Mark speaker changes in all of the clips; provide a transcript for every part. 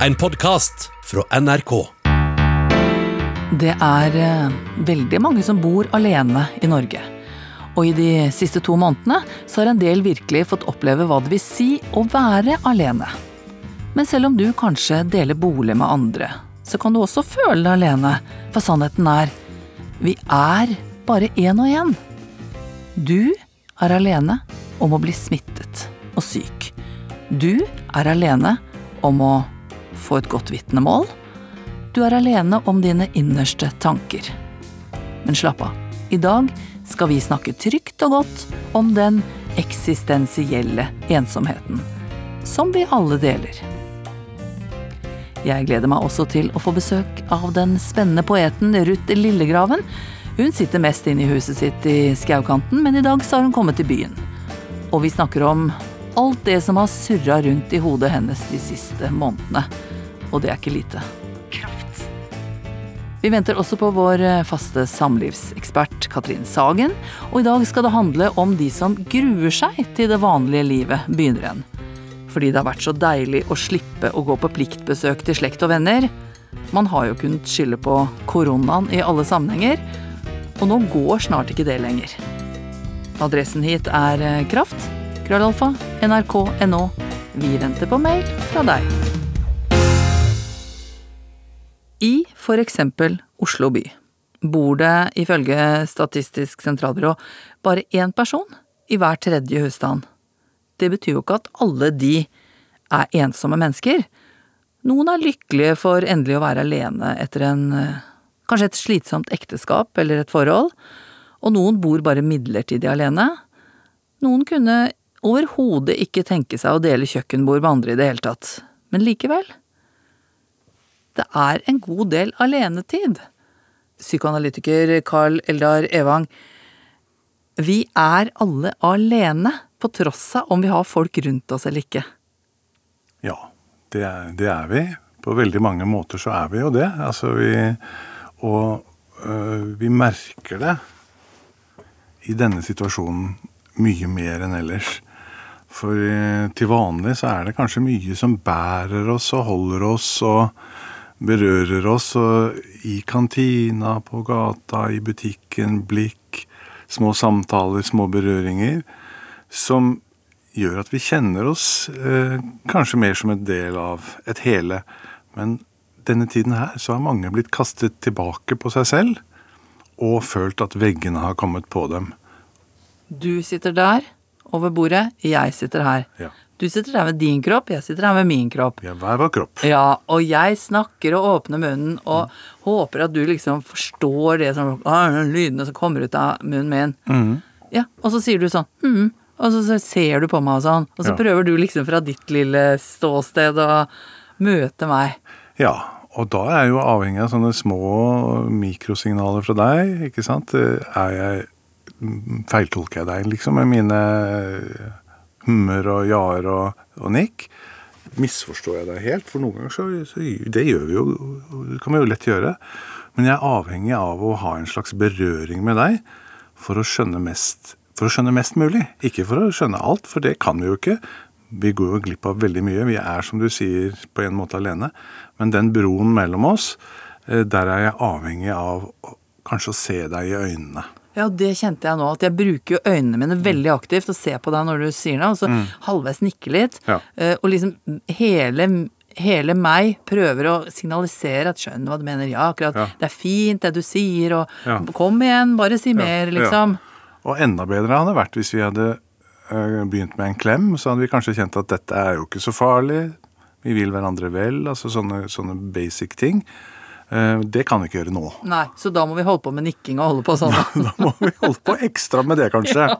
Speaker 1: En podkast fra NRK.
Speaker 2: Det er eh, veldig mange som bor alene i Norge. Og i de siste to månedene så har en del virkelig fått oppleve hva det vil si å være alene. Men selv om du kanskje deler bolig med andre, så kan du også føle deg alene. For sannheten er vi er bare én og én. Du er alene om å bli smittet og syk. Du er alene om å få et godt vitnemål. Du er alene om dine innerste tanker. Men slapp av. I dag skal vi snakke trygt og godt om den eksistensielle ensomheten. Som vi alle deler. Jeg gleder meg også til å få besøk av den spennende poeten Ruth Lillegraven. Hun sitter mest inne i huset sitt i skaukanten, men i dag så har hun kommet til byen. Og vi snakker om alt det som har surra rundt i hodet hennes de siste månedene. Og det er ikke lite. Kraft. Vi venter også på vår faste samlivsekspert Katrin Sagen, og i dag skal det handle om de som gruer seg til det vanlige livet begynner igjen. Fordi det har vært så deilig å slippe å gå på pliktbesøk til slekt og venner. Man har jo kunnet skylde på koronaen i alle sammenhenger, og nå går snart ikke det lenger. Adressen hit er kraft, krøllalfa, nrk.no. Vi venter på mail fra deg. I for eksempel Oslo by bor det ifølge Statistisk sentralbyrå bare én person i hver tredje husstand. Det betyr jo ikke at alle de er ensomme mennesker. Noen er lykkelige for endelig å være alene etter en kanskje et slitsomt ekteskap eller et forhold, og noen bor bare midlertidig alene. Noen kunne overhodet ikke tenke seg å dele kjøkkenbord med andre i det hele tatt, men likevel. Det er en god del alenetid. Psykoanalytiker Carl Eldar Evang, vi er alle alene, på tross av om vi har folk rundt oss eller ikke.
Speaker 3: Ja, det er, det er vi. På veldig mange måter så er vi jo det. Altså vi Og øh, vi merker det i denne situasjonen mye mer enn ellers. For øh, til vanlig så er det kanskje mye som bærer oss og holder oss og berører oss. I kantina, på gata, i butikken, blikk, små samtaler, små berøringer. Som gjør at vi kjenner oss eh, kanskje mer som en del av et hele. Men denne tiden her så har mange blitt kastet tilbake på seg selv og følt at veggene har kommet på dem.
Speaker 2: Du sitter der over bordet, jeg sitter her.
Speaker 3: Ja.
Speaker 2: Du sitter der med din kropp, jeg sitter her med min kropp.
Speaker 3: Ja, hver vår kropp.
Speaker 2: Ja, og jeg snakker og åpner munnen og håper at du liksom forstår det som lydene som kommer ut av munnen min.
Speaker 3: Mm.
Speaker 2: Ja, og så sier du sånn mm, og så, så ser du på meg og sånn, og så
Speaker 3: Ja.
Speaker 2: prøver du liksom fra ditt lille ståsted å møte meg.
Speaker 3: Ja, og da er jeg jo avhengig av sånne små mikrosignaler fra deg, ikke sant? Er jeg Feiltolker jeg deg, liksom, med mine hummer og jar og, og nikk? Misforstår jeg deg helt? For noen ganger så, så Det gjør vi jo, det kan vi jo lett gjøre. Men jeg er avhengig av å ha en slags berøring med deg for å skjønne mest, for å skjønne mest mulig. Ikke for å skjønne alt, for det kan vi jo ikke. Vi går jo glipp av veldig mye. Vi er, som du sier, på en måte alene. Men den broen mellom oss, eh, der er jeg avhengig av kanskje å se deg i øynene.
Speaker 2: Ja, det kjente jeg nå, at jeg bruker jo øynene mine veldig aktivt og ser på deg når du sier noe, og så halvveis nikker litt.
Speaker 3: Ja.
Speaker 2: eh, Og liksom hele, hele meg prøver å signalisere at skjønner hva du mener, ja, akkurat,
Speaker 3: Ja.
Speaker 2: det er fint det du sier, og
Speaker 3: Ja.
Speaker 2: kom igjen, bare si mer, liksom.
Speaker 3: Og enda bedre hadde det vært hvis vi hadde eh, begynt med en klem. Så hadde vi kanskje kjent at dette er jo ikke så farlig. Vi vil hverandre vel. Altså sånne, sånne basic ting. Eh, det kan vi ikke gjøre nå.
Speaker 2: Nei, så da må vi holde på med nikking og holde på sånn.
Speaker 3: Da må vi holde på ekstra med det, kanskje.
Speaker 2: Ja,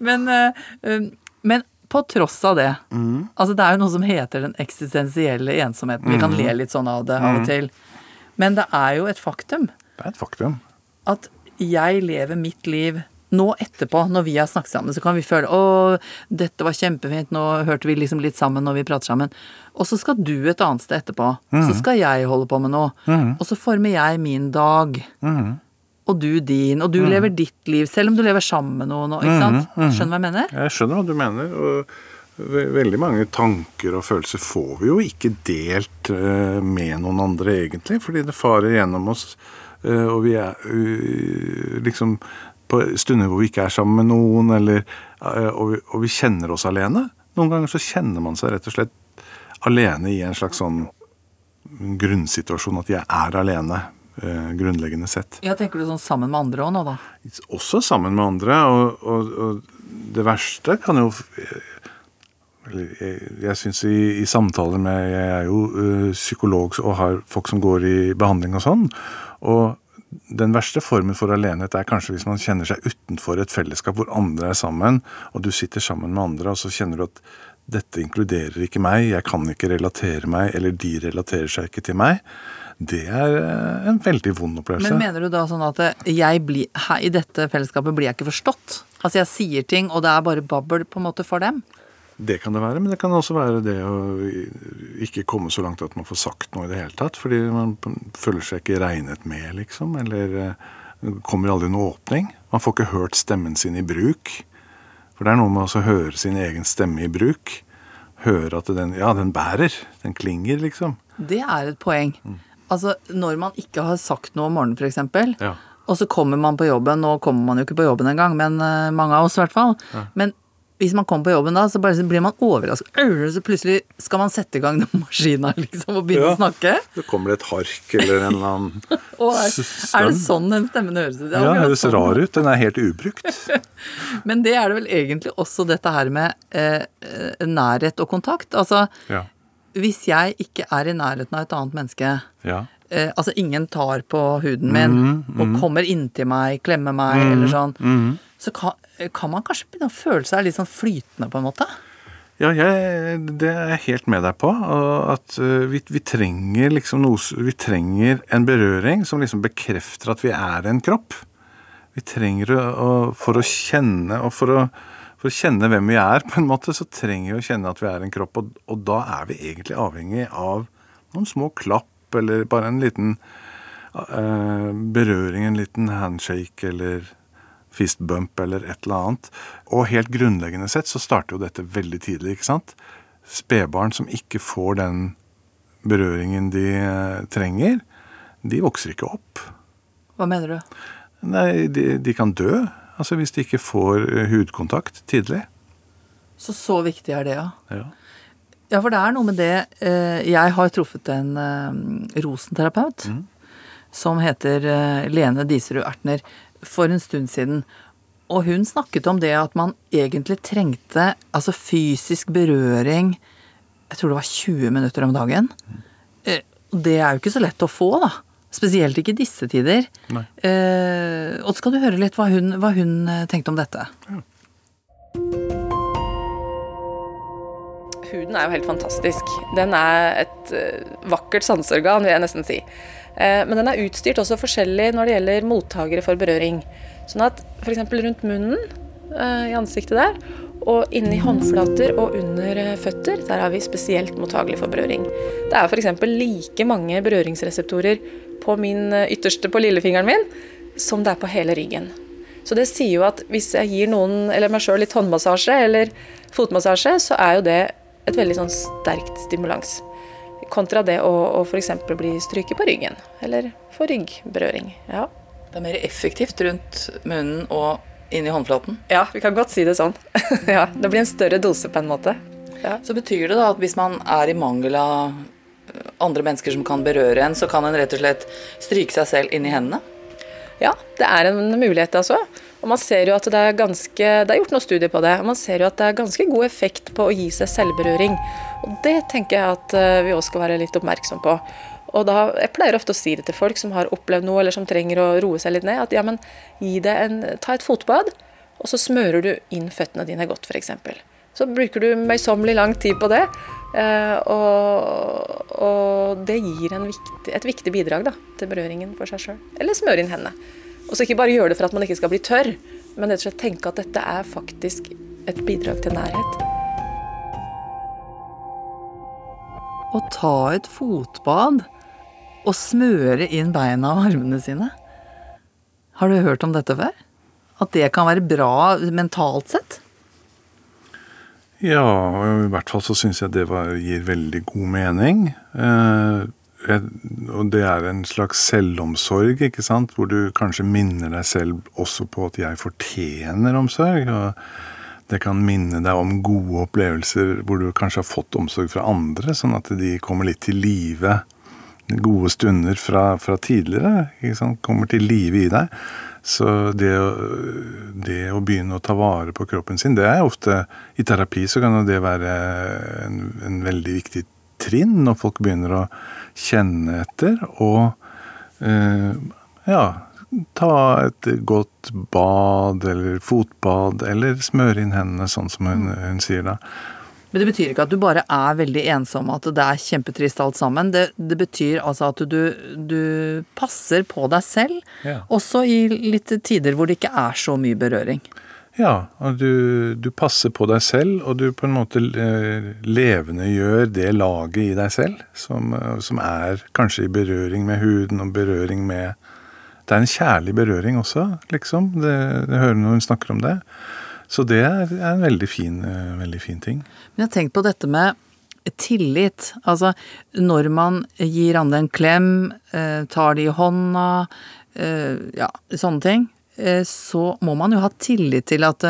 Speaker 2: men, eh, um, men på tross av det Altså, det er jo noe som heter den eksistensielle ensomheten. Vi kan le litt sånn av det av og til. Men det er jo et faktum
Speaker 3: Det er et faktum.
Speaker 2: at jeg lever mitt liv nå etterpå, når vi har snakket sammen, så kan vi føle å, dette var kjempefint, nå hørte vi liksom litt sammen når vi prater sammen. Og så skal du et annet sted etterpå. Så skal jeg holde på med noe. Og så former jeg min dag. Og du din. Og du lever ditt liv, selv om du lever sammen med noen. Ikke sant? Skjønner du hva jeg mener?
Speaker 3: Jeg skjønner hva du mener. og veldig mange tanker og følelser får vi jo ikke delt eh, med noen andre, egentlig. Fordi det farer gjennom oss, eh, og vi er liksom på stunder hvor vi ikke er sammen med noen, eller, eh, og, vi, og vi kjenner oss alene. Noen ganger så kjenner man seg rett og slett alene i en slags sånn grunnsituasjon at jeg er alene, eh, grunnleggende sett.
Speaker 2: Ja, tenker du sånn sammen med andre òg nå, da?
Speaker 3: Også sammen med andre, og, og, og det verste kan jo eller Jeg, jeg syns i, i samtaler med Jeg er jo ø, psykolog og har folk som går i behandling og sånn. Og den verste formen for alenhet er kanskje hvis man kjenner seg utenfor et fellesskap hvor andre er sammen, og du sitter sammen med andre, og så kjenner du at dette inkluderer ikke meg, jeg kan ikke relatere meg, eller de relaterer seg ikke til meg. Det er eh, en veldig vond opplevelse.
Speaker 2: Men mener du da sånn at eh, jeg blir, her, i dette fellesskapet blir jeg ikke forstått? Altså jeg sier ting, og det er bare babbel på en måte for dem?
Speaker 3: Det kan det være, men det kan også være det å ikke komme så langt at man får sagt noe i det hele tatt. Fordi man føler seg ikke regnet med, liksom. Eller eh, kommer aldri noe åpning. Man får ikke hørt stemmen sin i bruk. For det er noe med å høre sin egen stemme i bruk. Høre at den, ja, den bærer. Den klinger, liksom.
Speaker 2: Det er et poeng.
Speaker 3: Mm.
Speaker 2: Altså når man ikke har sagt noe om morgenen, f.eks.
Speaker 3: Ja.
Speaker 2: Og så kommer man på jobben, nå kommer man jo ikke på jobben engang, men eh, mange av oss i hvert fall. Men hvis man kommer på jobben da, så bare blir man overrasket. Så plutselig skal man sette i gang den maskina liksom, og begynne
Speaker 3: Ja.
Speaker 2: å snakke.
Speaker 3: Så kommer det et hark eller en eller annen
Speaker 2: er, er det sånn den stemmen høres ut?
Speaker 3: Ja,
Speaker 2: den
Speaker 3: høres
Speaker 2: sånn.
Speaker 3: rar ut. Den er helt ubrukt.
Speaker 2: Men det er det vel egentlig også dette her med eh, eh, nærhet og kontakt. Altså,
Speaker 3: Ja.
Speaker 2: hvis jeg ikke er i nærheten av et annet menneske
Speaker 3: ja.
Speaker 2: eh, Altså, ingen tar på huden min
Speaker 3: Mm,
Speaker 2: og kommer inntil meg, klemmer meg eller sånn. Så kan, kan man kanskje begynne å føle seg litt sånn flytende, på en måte.
Speaker 3: Ja, jeg, det er jeg helt med deg på. At uh, vi, vi trenger liksom noe Vi trenger en berøring som liksom bekrefter at vi er en kropp. Vi trenger å, For å kjenne og for å, for å kjenne hvem vi er, på en måte, så trenger vi å kjenne at vi er en kropp. Og, og da er vi egentlig avhengig av noen små klapp, eller bare en liten eh, berøring, en liten handshake, eller fist bump eller et eller annet. Og helt grunnleggende sett så starter jo dette veldig tidlig, ikke sant? Spedbarn som ikke får den berøringen de eh, trenger, de vokser ikke opp.
Speaker 2: Hva mener du?
Speaker 3: Nei, de, de kan dø. Altså hvis de ikke får eh, hudkontakt tidlig.
Speaker 2: Så så viktig er det, ja.
Speaker 3: Ja.
Speaker 2: Ja, for det er noe med det eh, Jeg har truffet en rosenterapeut rosenterapeut som heter Lene Diserud Ertner for en stund siden. Og hun snakket om det at man egentlig trengte altså fysisk berøring Jeg tror det var 20 minutter om dagen. Eh, og det er jo ikke så lett å få, da. Spesielt ikke i disse tider.
Speaker 3: Nei.
Speaker 2: Eh, og så skal du høre litt hva hun, hva hun eh, tenkte om dette.
Speaker 4: Huden er jo helt fantastisk. Den er et eh, vakkert sanseorgan, vil jeg nesten si. Eh, men den er utstyrt også forskjellig når det gjelder mottakere for berøring. Sånn at f.eks. rundt munnen, eh, i ansiktet der, og inni håndflater og under eh, føtter, der er vi spesielt mottagelige for berøring. Det er f.eks. like mange berøringsreseptorer på min ytterste på lillefingeren min som det er på hele ryggen. Så det sier jo at hvis jeg gir noen, eller meg sjøl, litt håndmassasje eller fotmassasje, så er jo det et veldig sånn sterkt stimulans. Kontra det å, å f.eks. bli stryket på ryggen, eller få ryggberøring. Ja.
Speaker 2: Det er mer effektivt rundt munnen og inn i håndflaten.
Speaker 4: ja, vi kan godt si det sånn. ja, Det blir en større dose på en måte. Ja.
Speaker 2: Så betyr det da at hvis man er i mangel av øh, andre mennesker som kan berøre en, så kan en rett og slett stryke seg selv inn i hendene?
Speaker 4: Ja, det er en mulighet altså. Og man ser jo at det er ganske Det er gjort noen studier på det, og man ser jo at det er ganske god effekt på å gi seg selvberøring. Og det tenker jeg at eh, vi også skal være litt oppmerksom på. Og da, Jeg pleier ofte å si det til folk som har opplevd noe, eller som trenger å roe seg litt ned, at ja, men gi det en, ta et fotbad, og så smører du inn føttene dine godt, f.eks. Så bruker du møysommelig lang tid på det, eh, og, og det gir viktig, et viktig bidrag da, til berøringen for seg sjøl. Eller smøre inn hendene. Og så ikke bare gjøre det for at man ikke skal bli tørr, men rett og slett tenke at dette er faktisk et bidrag til nærhet.
Speaker 2: Å ta et fotbad og smøre inn beina og armene sine. Har du hørt om dette før? At det kan være bra mentalt sett?
Speaker 3: Ja, i hvert fall så syns jeg det var, gir veldig god mening. Eh, og det er en slags selvomsorg, ikke sant, hvor du kanskje minner deg selv også på at jeg fortjener omsorg. og det kan minne deg om gode opplevelser hvor du kanskje har fått omsorg fra andre, sånn at de kommer litt til live. Gode stunder fra, fra tidligere ikke sant? kommer til live i deg. Så det å, det å, begynne å ta vare på kroppen sin, det er ofte I terapi så kan det være en, en veldig viktig trinn når folk begynner å kjenne etter og eh, ja, ta et godt bad eller fotbad eller smøre inn hendene, sånn som hun, hun sier da.
Speaker 2: Men det betyr ikke at du bare er veldig ensom, at det er kjempetrist alt sammen. Det, det betyr altså at du, du, passer på deg selv, ja. også i litt tider hvor det ikke er så mye berøring.
Speaker 3: Ja, og du, du, passer på deg selv, og du på en måte levendegjør levende gjør det laget i deg selv som, som er kanskje i berøring med huden og berøring med Det er en kjærlig berøring også, liksom. Det, det hører når hun snakker om det. Så det er, en veldig fin, eh, veldig fin ting.
Speaker 2: Men jeg har tenkt på dette med tillit. Altså når man gir andre en klem, eh, tar de i hånda, eh, ja, sånne ting. Så må man jo ha tillit til at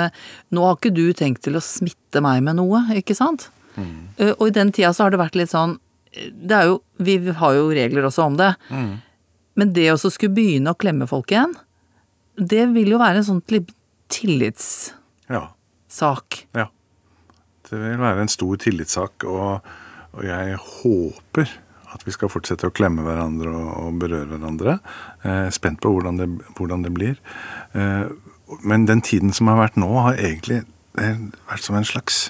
Speaker 2: nå har ikke du tenkt til å smitte meg med noe, ikke sant? Mm. Og i den tida så har det vært litt sånn Det er jo Vi har jo regler også om det. Mm. Men det å skulle begynne å klemme folk igjen, det vil jo være en sånn tillitssak.
Speaker 3: ja. Ja. Det vil være en stor tillitssak, og, og, jeg håper at vi skal fortsette å klemme hverandre og, og berøre hverandre. Eh, spent på hvordan det, hvordan det blir. Eh, men den tiden som har vært nå, har egentlig vært som en slags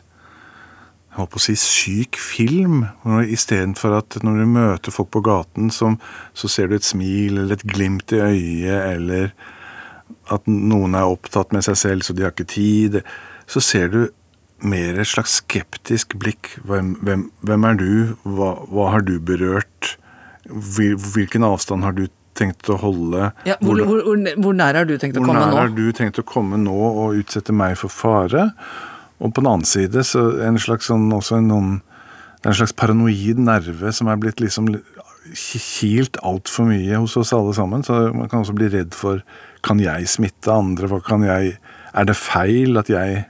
Speaker 3: jeg holdt på å si syk film. Istedenfor at når du møter folk på gaten, så, så ser du et smil eller et glimt i øyet, eller at noen er opptatt med seg selv, så de har ikke tid, så ser du mer et slags skeptisk blikk. Hvem, hvem, hvem er du? Hva, hva, har du berørt? Hvilken avstand har du tenkt å holde?
Speaker 2: Ja, hvor, hvor, hvor, hvor, nær har du tenkt å komme nå?
Speaker 3: Hvor nær har du tenkt å komme nå og utsette meg for fare? Og på den annen side så en slags sånn, også noen, det er en slags paranoid nerve som er blitt liksom kilt altfor mye hos oss alle sammen. Så man kan også bli redd for kan jeg smitte andre? Hva kan jeg Er det feil at jeg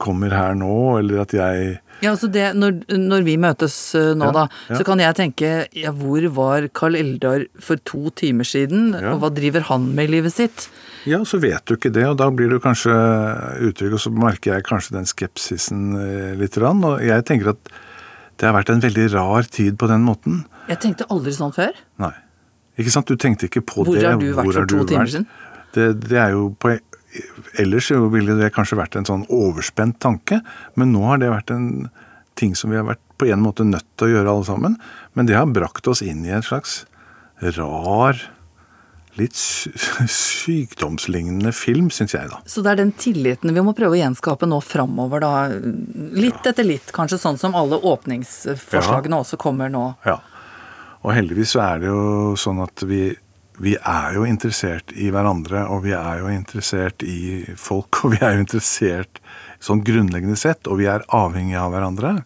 Speaker 3: kommer her nå, eller at jeg
Speaker 2: ja, altså det, når, når, vi møtes uh, nå, ja, da, ja. så kan jeg tenke ja, hvor var Carl Eldar for to timer siden? Ja. Og hva driver han med i livet sitt?
Speaker 3: Ja, så vet du ikke det, og da blir du kanskje utrygg, og så merker jeg kanskje den skepsisen uh, litt. Og jeg tenker at det har vært en veldig rar tid på den måten.
Speaker 2: Jeg tenkte aldri sånn før.
Speaker 3: Nei. Ikke sant? Du tenkte ikke på
Speaker 2: Hvor
Speaker 3: det.
Speaker 2: Hvor har du vært for to timer siden?
Speaker 3: Det, det, er jo på Ellers ville det kanskje vært en sånn overspent tanke, men nå har det vært en ting som vi har vært på en måte nødt til å gjøre alle sammen. Men det har brakt oss inn i en slags rar litt sykdomslignende film, syns jeg, da.
Speaker 2: Så det er den tilliten vi må prøve å gjenskape nå framover, da. Litt ja. etter litt, kanskje sånn som alle åpningsforslagene ja. også kommer nå.
Speaker 3: Ja. Og heldigvis så er det jo sånn at vi, vi er jo interessert i hverandre, og vi er jo interessert i folk, og vi er jo interessert sånn grunnleggende sett, og vi er avhengige av hverandre.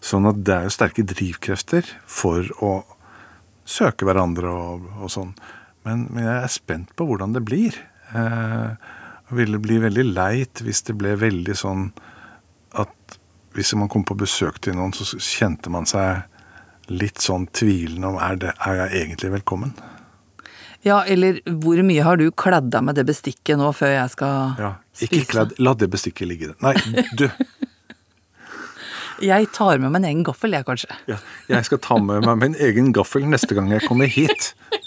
Speaker 3: Sånn at det er jo sterke drivkrefter for å søke hverandre og, og sånn. Men, men, jeg er spent på hvordan det blir. Eh, det ville bli veldig leit hvis det ble veldig sånn at hvis man kom på besøk til noen, så kjente man seg litt sånn tvilende om er, det, er jeg egentlig velkommen.
Speaker 2: Ja, eller hvor mye har du kledd deg med det bestikket nå før jeg skal ja,
Speaker 3: ikke spise? Kledd, la det bestikket ligge. Nei, du.
Speaker 2: jeg tar med meg en egen gaffel, jeg, kanskje.
Speaker 3: Ja, jeg skal ta med meg min egen gaffel neste gang jeg kommer hit.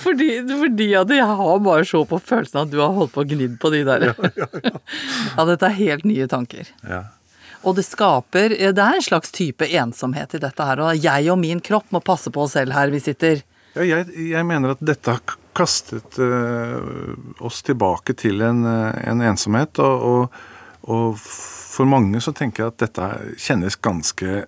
Speaker 2: Fordi, fordi at jeg har bare så på følelsen at du har holdt på å gnidd på de der. Ja, ja, ja. ja, dette er helt nye tanker.
Speaker 3: Ja.
Speaker 2: Og det skaper Det er en slags type ensomhet i dette her. Og jeg og min kropp må passe på oss selv her vi sitter.
Speaker 3: Ja, jeg, jeg mener at dette har kastet uh, oss tilbake til en, uh, en ensomhet. Og, og, og, for mange så tenker jeg at dette kjennes ganske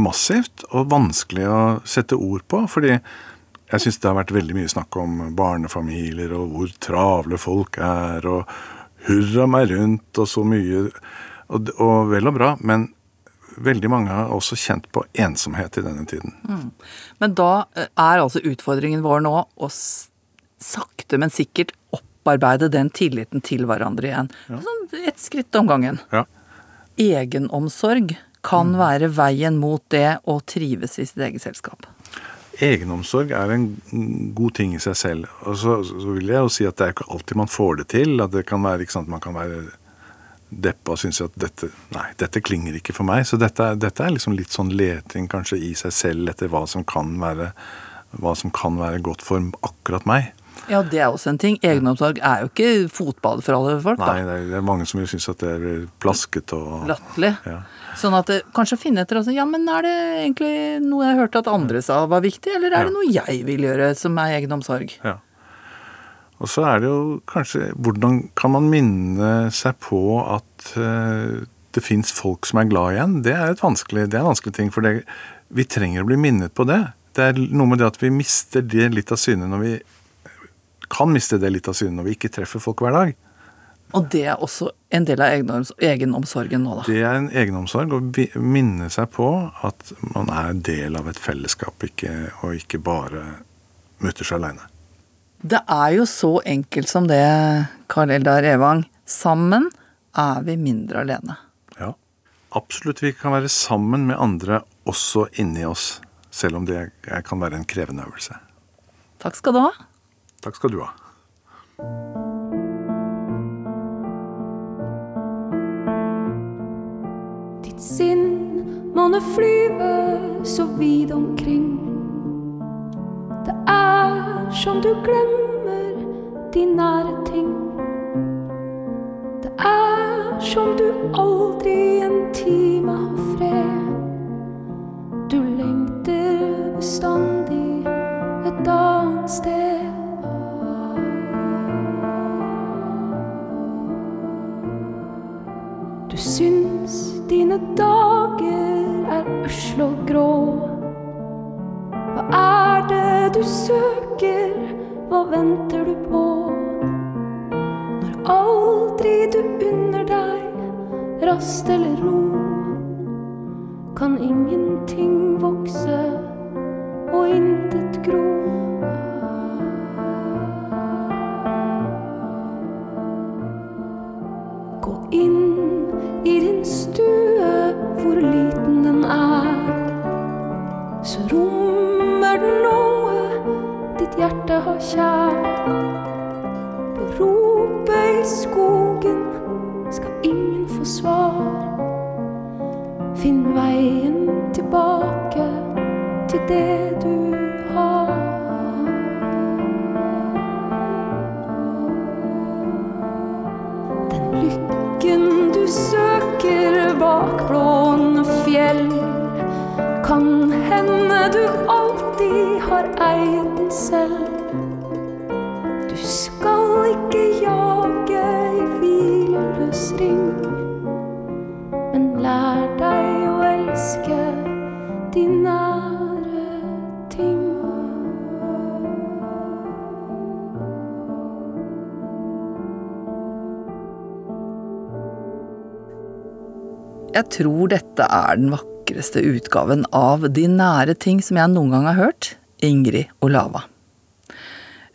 Speaker 3: massivt og vanskelig å sette ord på. Fordi jeg syns det har vært veldig mye snakk om barnefamilier og hvor travle folk er, og hurra meg rundt og så mye Og, og vel og bra, men veldig mange har også kjent på ensomhet i denne tiden.
Speaker 2: Men da eh, er altså utfordringen vår nå å sakte, men sikkert opparbeide den tilliten til hverandre igjen. Sånn ett skritt om gangen.
Speaker 3: Ja.
Speaker 2: Egenomsorg kan være veien mot det å trives i sitt eget selskap.
Speaker 3: Egenomsorg er en god ting i seg selv. Og så, så vil jeg jo si at det er ikke alltid man får det til. At det kan være, ikke sant, man kan være deppa og syns at dette Nei, dette klinger ikke for meg. Så dette, dette er liksom litt sånn leting kanskje i seg selv etter hva som kan være som kan være godt for akkurat meg.
Speaker 2: Ja, det er også en ting. Egenomsorg er jo ikke fotbad for alle folk,
Speaker 3: Nei,
Speaker 2: da.
Speaker 3: det er, mange som synes at det er plaskete og
Speaker 2: Latterlig.
Speaker 3: Ja.
Speaker 2: Sånn at det, kanskje finne etter også, ja, men er det egentlig noe jeg hørte at andre sa var viktig, eller er det noe jeg vil gjøre som er egenomsorg?
Speaker 3: Ja. Og så er det jo kanskje Hvordan kan man minne seg på at eh, det fins folk som er glad igjen? Det er et vanskelig, det er en vanskelig ting. For det, vi trenger å bli minnet på det. Det er noe med det at vi mister det litt av syne når vi kan miste det litt av syne når vi ikke treffer folk hver dag.
Speaker 2: Og det er også en del av egenomsorgen nå, da.
Speaker 3: Det er en egenomsorg å minne seg på at man er del av et fellesskap, ikke, og ikke bare mutters aleine.
Speaker 2: Det er jo så enkelt som det, Karl Eldar Evang. Sammen er vi mindre alene.
Speaker 3: Ja. Absolutt. Vi kan være sammen med andre også inni oss, selv om det er- kan være en krevende øvelse.
Speaker 2: Takk skal du ha.
Speaker 3: Takk skal du ha.
Speaker 5: Ditt sinn måne flyve så vidt omkring. Er som du glemmer de nære ting. Det er som du aldri en time har fred. Du lengter bestandig et annet sted. Du syns dine dager er usle og grå. Hva er det du søker, hva venter du på? Når aldri du unner deg rast eller ro, kan ingenting vokse og intet gro. Gå inn i din stue, hvor liten hjerte. På ropet i skogen skal ingen få svar. Finn veien tilbake til det
Speaker 2: Jeg tror dette er den vakreste utgaven av De nære ting som jeg noen gang har hørt. Ingrid Olava.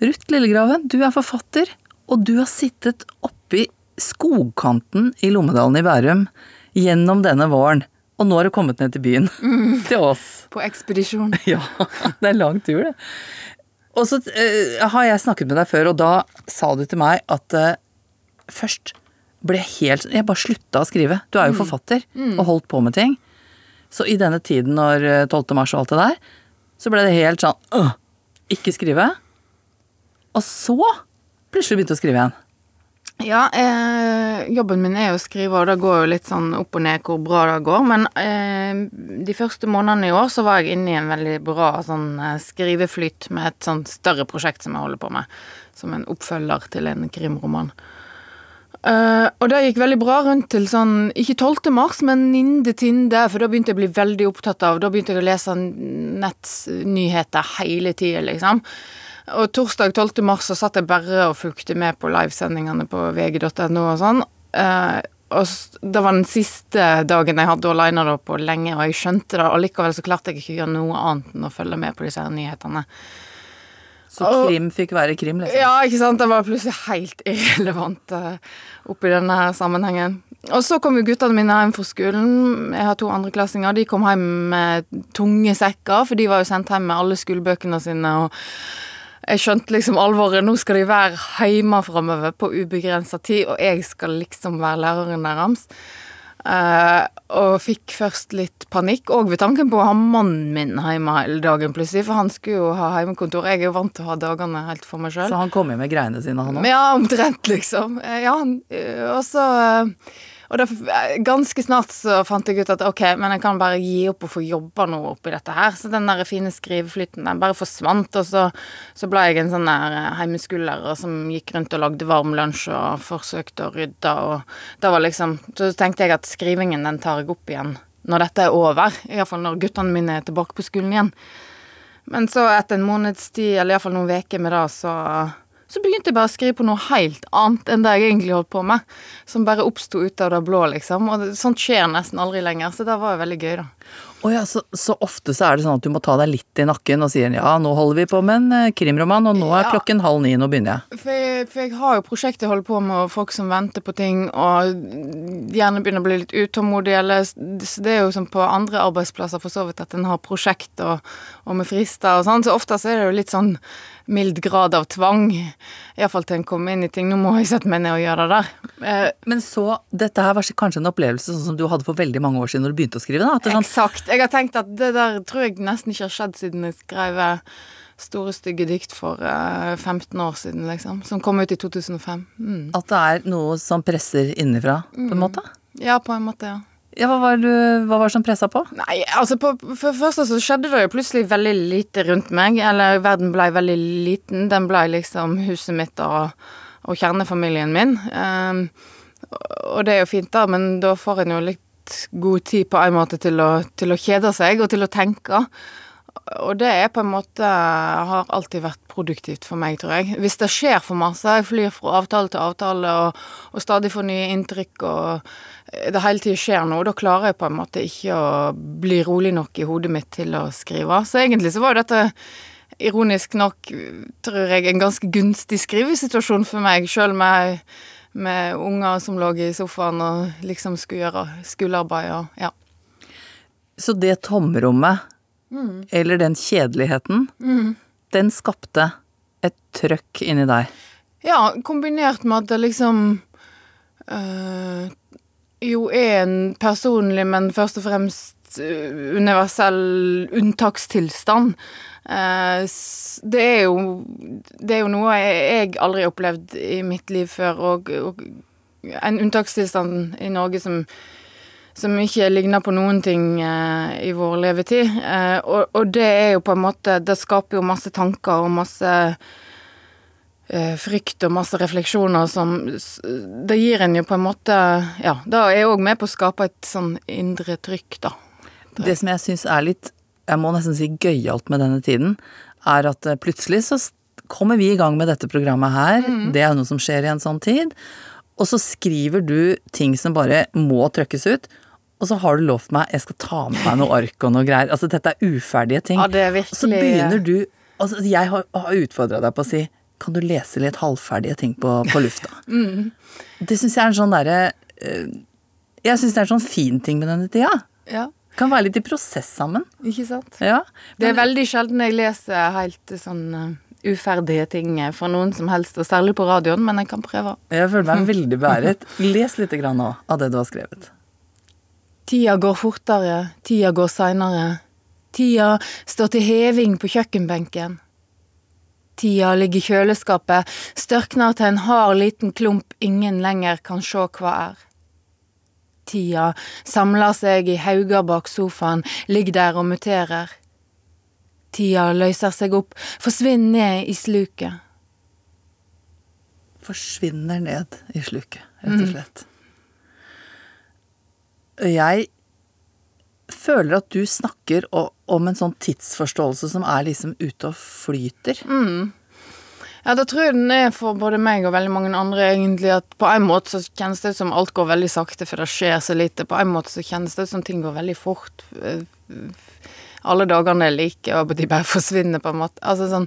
Speaker 2: Ruth Lillegraven, du er forfatter, og du har sittet oppi skogkanten i Lommedalen i Bærum gjennom denne våren. Og nå har du kommet ned til byen. Til oss.
Speaker 6: På ekspedisjon.
Speaker 2: Ja, det er lang tur, det. Og så uh, har jeg snakket med deg før, og da sa du til meg at uh, først ble helt Jeg bare slutta å skrive. Du er jo forfatter og holdt på med ting. Så i denne tiden når eh, 12. mars og alt det der, så ble det helt sånn øh, Ikke skrive. Og så plutselig begynte å skrive igjen.
Speaker 6: Ja, eh, jobben min er jo å skrive, og det går jo litt sånn opp og ned hvor bra det går. Men eh, de første månedene i år så var jeg inne i en veldig bra sånn eh, skriveflyt med et sånn større prosjekt som jeg holder på med. Som en oppfølger til en krimroman. Eh, og det gikk veldig bra rundt til sånn, ikke 12. mars, men Ninde Tinde, for da begynte jeg å bli veldig opptatt av Da begynte jeg å lese nettnyheter hele tida, liksom. Og torsdag 12. mars så satt jeg bare og fulgte med på livesendingene på vg.no og sånn. Uh, og det var den siste dagen jeg hadde alene da på lenge, og jeg skjønte det, og likevel så klarte jeg ikke å gjøre noe annet enn å følge med på disse her nyhetene.
Speaker 2: Så krim fikk være krim, liksom.
Speaker 6: Ja, ikke sant. Det var plutselig helt irrelevant uh, oppi denne sammenhengen. Og så kom jo guttene mine hjem fra skolen. Jeg har to andreklassinger. De kom hjem med tunge sekker, for de var jo sendt hjem med alle skolebøkene sine. og jeg skjønte liksom alvoret. Nå skal de være hjemme framover på ubegrensa tid, og jeg skal liksom være læreren deres. Eh, og fikk først litt panikk, òg ved tanken på å ha mannen min hjemme hele dagen plutselig, for han skulle jo ha hjemmekontor. Jeg er jo vant til å ha dagene helt for meg sjøl.
Speaker 2: Så han kom jo med greiene sine, han òg.
Speaker 6: Ja, omtrent, liksom. Eh, Ja, eh, og så eh, Og det, eh, ganske snart så fant jeg ut at ok, men jeg kan bare gi opp og få jobba noe oppi dette her. Så den der fine skriveflyten den bare forsvant, og så, så ble jeg en sånn der heimeskulder, heimeskolelærer som gikk rundt og lagde varm lunsj og forsøkte å rydde, og da var liksom Så tenkte jeg at skrivingen den tar jeg opp igjen når dette er over. Iallfall når guttene mine er tilbake på skolen igjen. Men så etter en måneds tid, eller iallfall noen uker med det, så, så begynte jeg bare å skrive på noe helt annet enn det jeg egentlig holdt på med. Som bare oppsto ut av det blå, liksom. Og sånt skjer nesten aldri lenger, så det var jo veldig gøy, da.
Speaker 2: Oh ja, så, så ofte så er det sånn at du må ta deg litt i nakken og sier ja, nå holder vi på med en eh, krimroman, og nå er
Speaker 6: Ja.
Speaker 2: klokken halv ni, nå begynner jeg.
Speaker 6: For jeg, for jeg har jo prosjekter jeg holder på med, og folk som venter på ting, og gjerne begynner å bli litt utålmodige, eller Så det er jo som på andre arbeidsplasser for så vidt, at en har prosjekt og, og med frister og sånn, så ofte så er det jo litt sånn mild grad av tvang. Iallfall til en kommer inn i ting. Nå må jeg sette meg ned og gjøre det der. Eh,
Speaker 2: Men så, dette her var kanskje en opplevelse sånn som du hadde for veldig mange år siden når du begynte å skrive, da? Er sånn,
Speaker 6: Eksakt. Jeg har tenkt at det der tror jeg nesten ikke har skjedd siden jeg skrev eh, Store stygge dikt for eh, 15 år siden, liksom. Som kom ut i 2005. Mm.
Speaker 2: at det er noe som presser innenfra, på en måte?
Speaker 6: Ja, på en måte, ja.
Speaker 2: Ja, hva var, du, hva var det som pressa på?
Speaker 6: Nei, altså på, for det første så skjedde det jo plutselig veldig lite rundt meg. Eller verden blei veldig liten. Den blei liksom huset mitt og, og kjernefamilien min. Um, og det er jo fint, da, men da får en jo litt god tid på en måte til å, til å kjede seg og til å tenke. Og det er på en måte har alltid vært produktivt for meg, tror jeg. Hvis det skjer for masse, jeg flyr fra avtale til avtale og, og stadig får nye inntrykk og det hele tiden skjer noe, da klarer jeg på en måte ikke å bli rolig nok i hodet mitt til å skrive. Så egentlig så var jo dette ironisk nok, tror jeg, en ganske gunstig skrivesituasjon for meg, sjøl med, med unger som lå i sofaen og liksom skulle gjøre skolearbeid og ja.
Speaker 2: Så det tomrommet, eller den kjedeligheten, den skapte et trøkk inni deg.
Speaker 6: Ja, kombinert med at det liksom øh, jo er en personlig, men først og fremst øh, universell unntakstilstand. Eh, det er jo Det er jo noe jeg aldri har opplevd i mitt liv før, og, og en unntakstilstand i Norge som som ikke ligner på noen ting eh, i vår levetid. Eh, og, og det er jo på en måte Det skaper jo masse tanker og masse eh, frykt og masse refleksjoner som Det gir en jo på en måte Ja, da er jeg òg med på å skape et sånn indre trykk, da.
Speaker 2: Det som jeg syns er litt, jeg må nesten si gøyalt med denne tiden, er at eh, plutselig så kommer vi i gang med dette programmet her. Det er noe som skjer i en sånn tid. Og så skriver du ting som bare må trøkkes ut. Og så har du lovt meg jeg skal ta med meg noe ark og noe greier. Altså dette er uferdige ting.
Speaker 6: Ja, det er
Speaker 2: virkelig... så begynner du Altså jeg har, har utfordra deg på å si kan du lese litt halvferdige ting på, på lufta? Det syns jeg er en sånn derre eh, Jeg syns det er en sånn fin ting med denne tida.
Speaker 6: Ja,
Speaker 2: Kan være litt i prosess sammen.
Speaker 6: ikke sant?
Speaker 2: Ja.
Speaker 6: Det er veldig sjelden jeg leser helt sånn eh, uferdige ting for noen som helst, og særlig på radioen, men jeg kan prøve.
Speaker 2: Jeg føler meg veldig beæret. Les litt grann nå av det du har skrevet.
Speaker 6: Tida går fortere, tida går seinere. Tida står til heving på kjøkkenbenken. Tida ligger i kjøleskapet, størkner til en hard liten klump ingen lenger kan sjå hva er. Tida samler seg i hauger bak sofaen, ligger der og muterer. Tida løser seg opp, forsvinner ned i sluket.
Speaker 2: Forsvinner ned i sluket, rett og slett. Jeg føler at du snakker om en sånn tidsforståelse som er liksom ute og flyter.
Speaker 6: Ja, da tror jeg den er for både meg og veldig mange andre, egentlig, at på en måte så kjennes det ut som alt går veldig sakte, for det skjer så lite. På en måte så kjennes det ut som ting går veldig fort. Alle dagene er like, og de bare forsvinner, på en måte. Altså sånn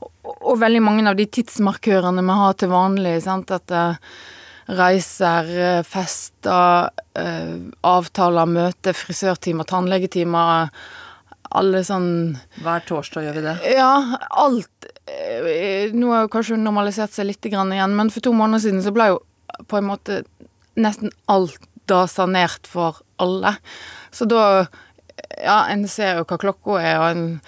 Speaker 6: Og, og veldig mange av de tidsmarkørene vi har til vanlig, sant, at eh, reiser, eh, fester, eh, avtaler, møter, frisørtimer, tannlegetimer, alle sånn
Speaker 2: Hver torsdag gjør vi det.
Speaker 6: ja, alt eh, Nå har jo kanskje normalisert seg litt igjen, men for to måneder siden så ble jo på en måte nesten alt da sanert for alle. Så da Ja, en ser jo hva klokka er, og en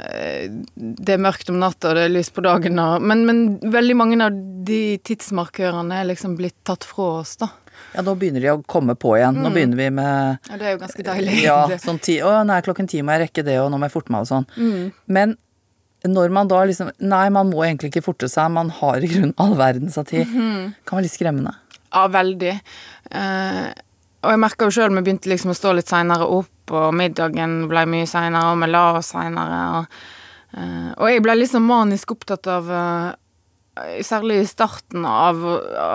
Speaker 6: Det er mørkt om natta, og det er lys på dagen, og Men, men veldig mange av de tidsmarkørene er liksom blitt tatt fra oss, da.
Speaker 2: Ja, nå begynner de å komme på igjen. Nå begynner vi med
Speaker 6: Ja, det er jo ganske deilig.
Speaker 2: Ja, sånn ti Å, nå er klokken ti, må jeg rekke det, og nå må jeg forte meg og sånn. Men når man da liksom Nei, man må egentlig ikke forte seg, man har i grunnen all verdens av tid. Kan være litt skremmende.
Speaker 6: Ja, veldig. Eh, og jeg merka jo sjøl vi begynte liksom å stå litt seinere opp, og middagen ble mye seinere, og vi la oss seinere. Og, eh, og jeg ble liksom manisk opptatt av eh, Særlig i starten av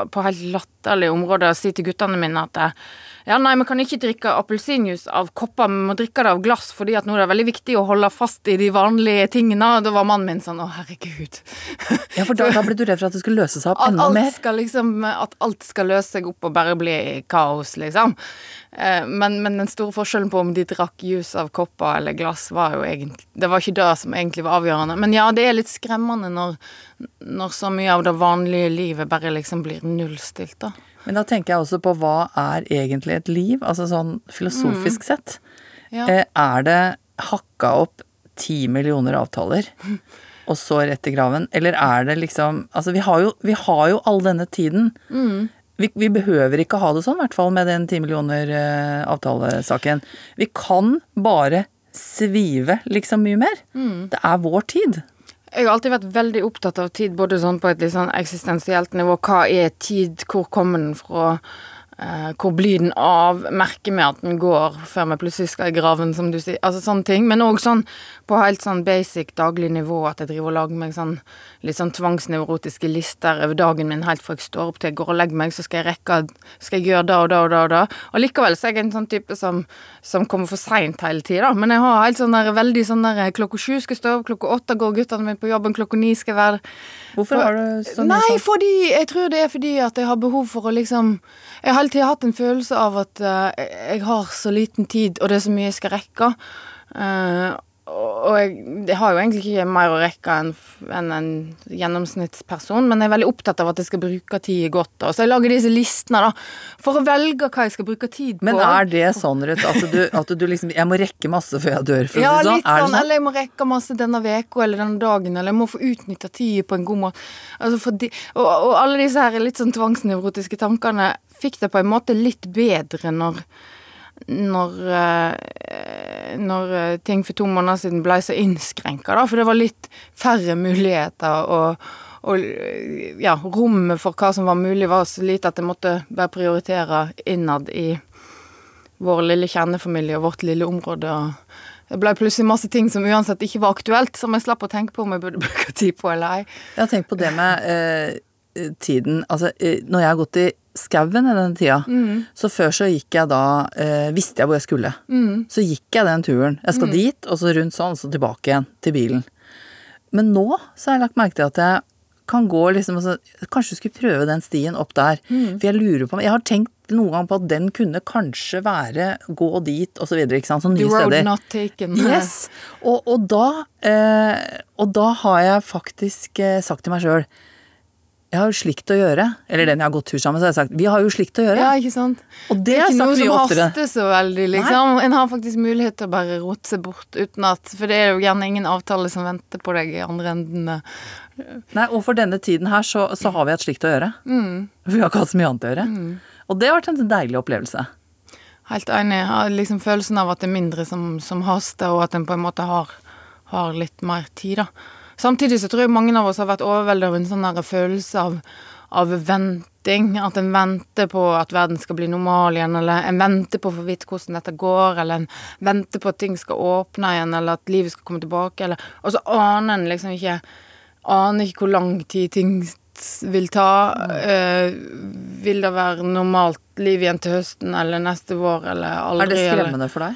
Speaker 6: på helt latterlige områder å si til guttene mine at eh, ja, nei, vi kan ikke drikke appelsinjuice av kopper, vi må drikke det av glass, fordi at nå er det veldig viktig å holde fast i de vanlige tingene. Da var mannen min sånn å, herregud.
Speaker 2: Ja, for da, da ble du redd for at det skulle løse seg opp enda mer.
Speaker 6: liksom, at alt skal løse seg opp og bare bli kaos, liksom. Eh, Men, men den store forskjellen på om de drakk juice av kopper eller glass, var jo egentlig Det var ikke det som egentlig var avgjørende. Men ja, det er litt skremmende når, når så mye av det vanlige livet bare liksom blir nullstilt, da.
Speaker 2: Men da tenker jeg også på hva er egentlig et liv? Altså sånn filosofisk sett.
Speaker 6: Ja.
Speaker 2: Eh, Er det hakka opp ti millioner avtaler, og så rett i graven? Eller er det liksom Altså, vi har jo, vi har jo all denne tiden. Vi, vi behøver ikke ha det sånn, i hvert fall med den ti millioner uh, avtalesaken. Vi kan bare svive liksom mye mer. Det er vår tid.
Speaker 6: Jeg har alltid vært veldig opptatt av tid, både sånn på et litt sånn eksistensielt nivå. Hva er tid? Hvor kommer den fra? Eh, hvor blir den av? Merker vi at den går før vi plutselig skal i graven, som du sier? Altså sånne ting. Men òg sånn på helt sånn basic daglig nivå at jeg driver og lager meg sånn litt sånn tvangsnevrotiske lister over dagen min helt fra jeg står opp til jeg går og legger meg, så skal jeg rekke Skal jeg gjøre det og det og det og det. Og likevel så er jeg en sånn type som, som kommer for seint hele tida, Men jeg har helt sånn der veldig sånn der klokka sju skal stå opp, klokka åtte går guttene mine på jobben, klokka ni skal være
Speaker 2: Hvorfor har du sånn
Speaker 6: Nei,
Speaker 2: sånn
Speaker 6: fordi Jeg tror det er fordi at jeg har behov for å liksom Jeg har hele tida hatt en følelse av at uh, jeg har så liten tid, og det er så mye jeg skal rekke. Eh, og jeg, jeg har jo egentlig ikke mer å rekke enn en, en gjennomsnittsperson, men jeg er veldig opptatt av at jeg skal bruke tid godt. Da. Så jeg lager disse listene da, for å velge hva jeg skal bruke tid på.
Speaker 2: Men er det sånn, Ruth, at du, at du liksom Jeg må rekke masse før jeg dør,
Speaker 6: Ja,
Speaker 2: det sånn?
Speaker 6: litt sånn,
Speaker 2: sånn?
Speaker 6: eller jeg må rekke masse denne veka eller denne dagen, eller jeg må få utnytta tida på en god måte. Altså fordi, og, og alle disse her litt sånn tvangsnevrotiske tankene fikk det på en måte litt bedre når når, eh, når eh, ting for to måneder siden ble så innskrenka, da. For det var litt færre muligheter, og, og ja, rommet for hva som var mulig, var så lite at jeg måtte bare prioritere innad i vår lille kjernefamilie og vårt lille område. og Det ble plutselig masse ting som uansett ikke var aktuelt, som jeg slapp å tenke på om jeg burde bruke tid på eller ei.
Speaker 2: Jeg har tenkt på det med eh, tiden Altså, eh, når jeg har gått i skauen i den tida, så før så gikk jeg da eh, Visste jeg hvor jeg skulle. Så gikk jeg den turen. Jeg skal dit, og så rundt sånn, så tilbake igjen til bilen. Men nå så har jeg lagt merke til at jeg kan gå liksom altså, Kanskje du skulle prøve den stien opp der. For jeg lurer på Jeg har tenkt noen gang på at den kunne kanskje være gå dit, og så videre. Ikke sant? Sånne
Speaker 6: The
Speaker 2: nye
Speaker 6: road
Speaker 2: steder.
Speaker 6: not taken.
Speaker 2: Yes. Og, og, da, eh, og da har jeg faktisk eh, sagt til meg sjøl Jeg har jo slikt å gjøre. Eller den jeg har gått tur sammen med, så har jeg sagt vi har jo slikt å gjøre.
Speaker 6: Ja, ikke sant?
Speaker 2: og det
Speaker 6: Det er ikke noe som
Speaker 2: oftere.
Speaker 6: haster så veldig, liksom. En har faktisk mulighet til å bare rote seg bort uten at For det er jo gjerne ingen avtale som venter på deg i andre enden.
Speaker 2: Nei, og for denne tiden her så, så har vi hatt slikt å gjøre.
Speaker 6: Mm.
Speaker 2: Vi har ikke hatt så mye annet å gjøre. Og det har vært en deilig opplevelse.
Speaker 6: Helt enig. Jeg har liksom følelsen av at det er mindre som, som haster, og at en på en måte har, har litt mer tid, da. Samtidig så tror jeg mange av oss har vært overveldet av en sånn der følelse av, av venting. At en venter på at verden skal bli normal igjen, eller en venter på å få vite hvordan dette går, eller en venter på at ting skal åpne igjen, eller at livet skal komme tilbake, eller Og så aner en liksom ikke aner ikke hvor lang tid ting vil ta. Øh, vil det være normalt liv igjen til høsten eller neste vår eller aldri?
Speaker 2: Er det
Speaker 6: eller-
Speaker 2: skremmende for deg?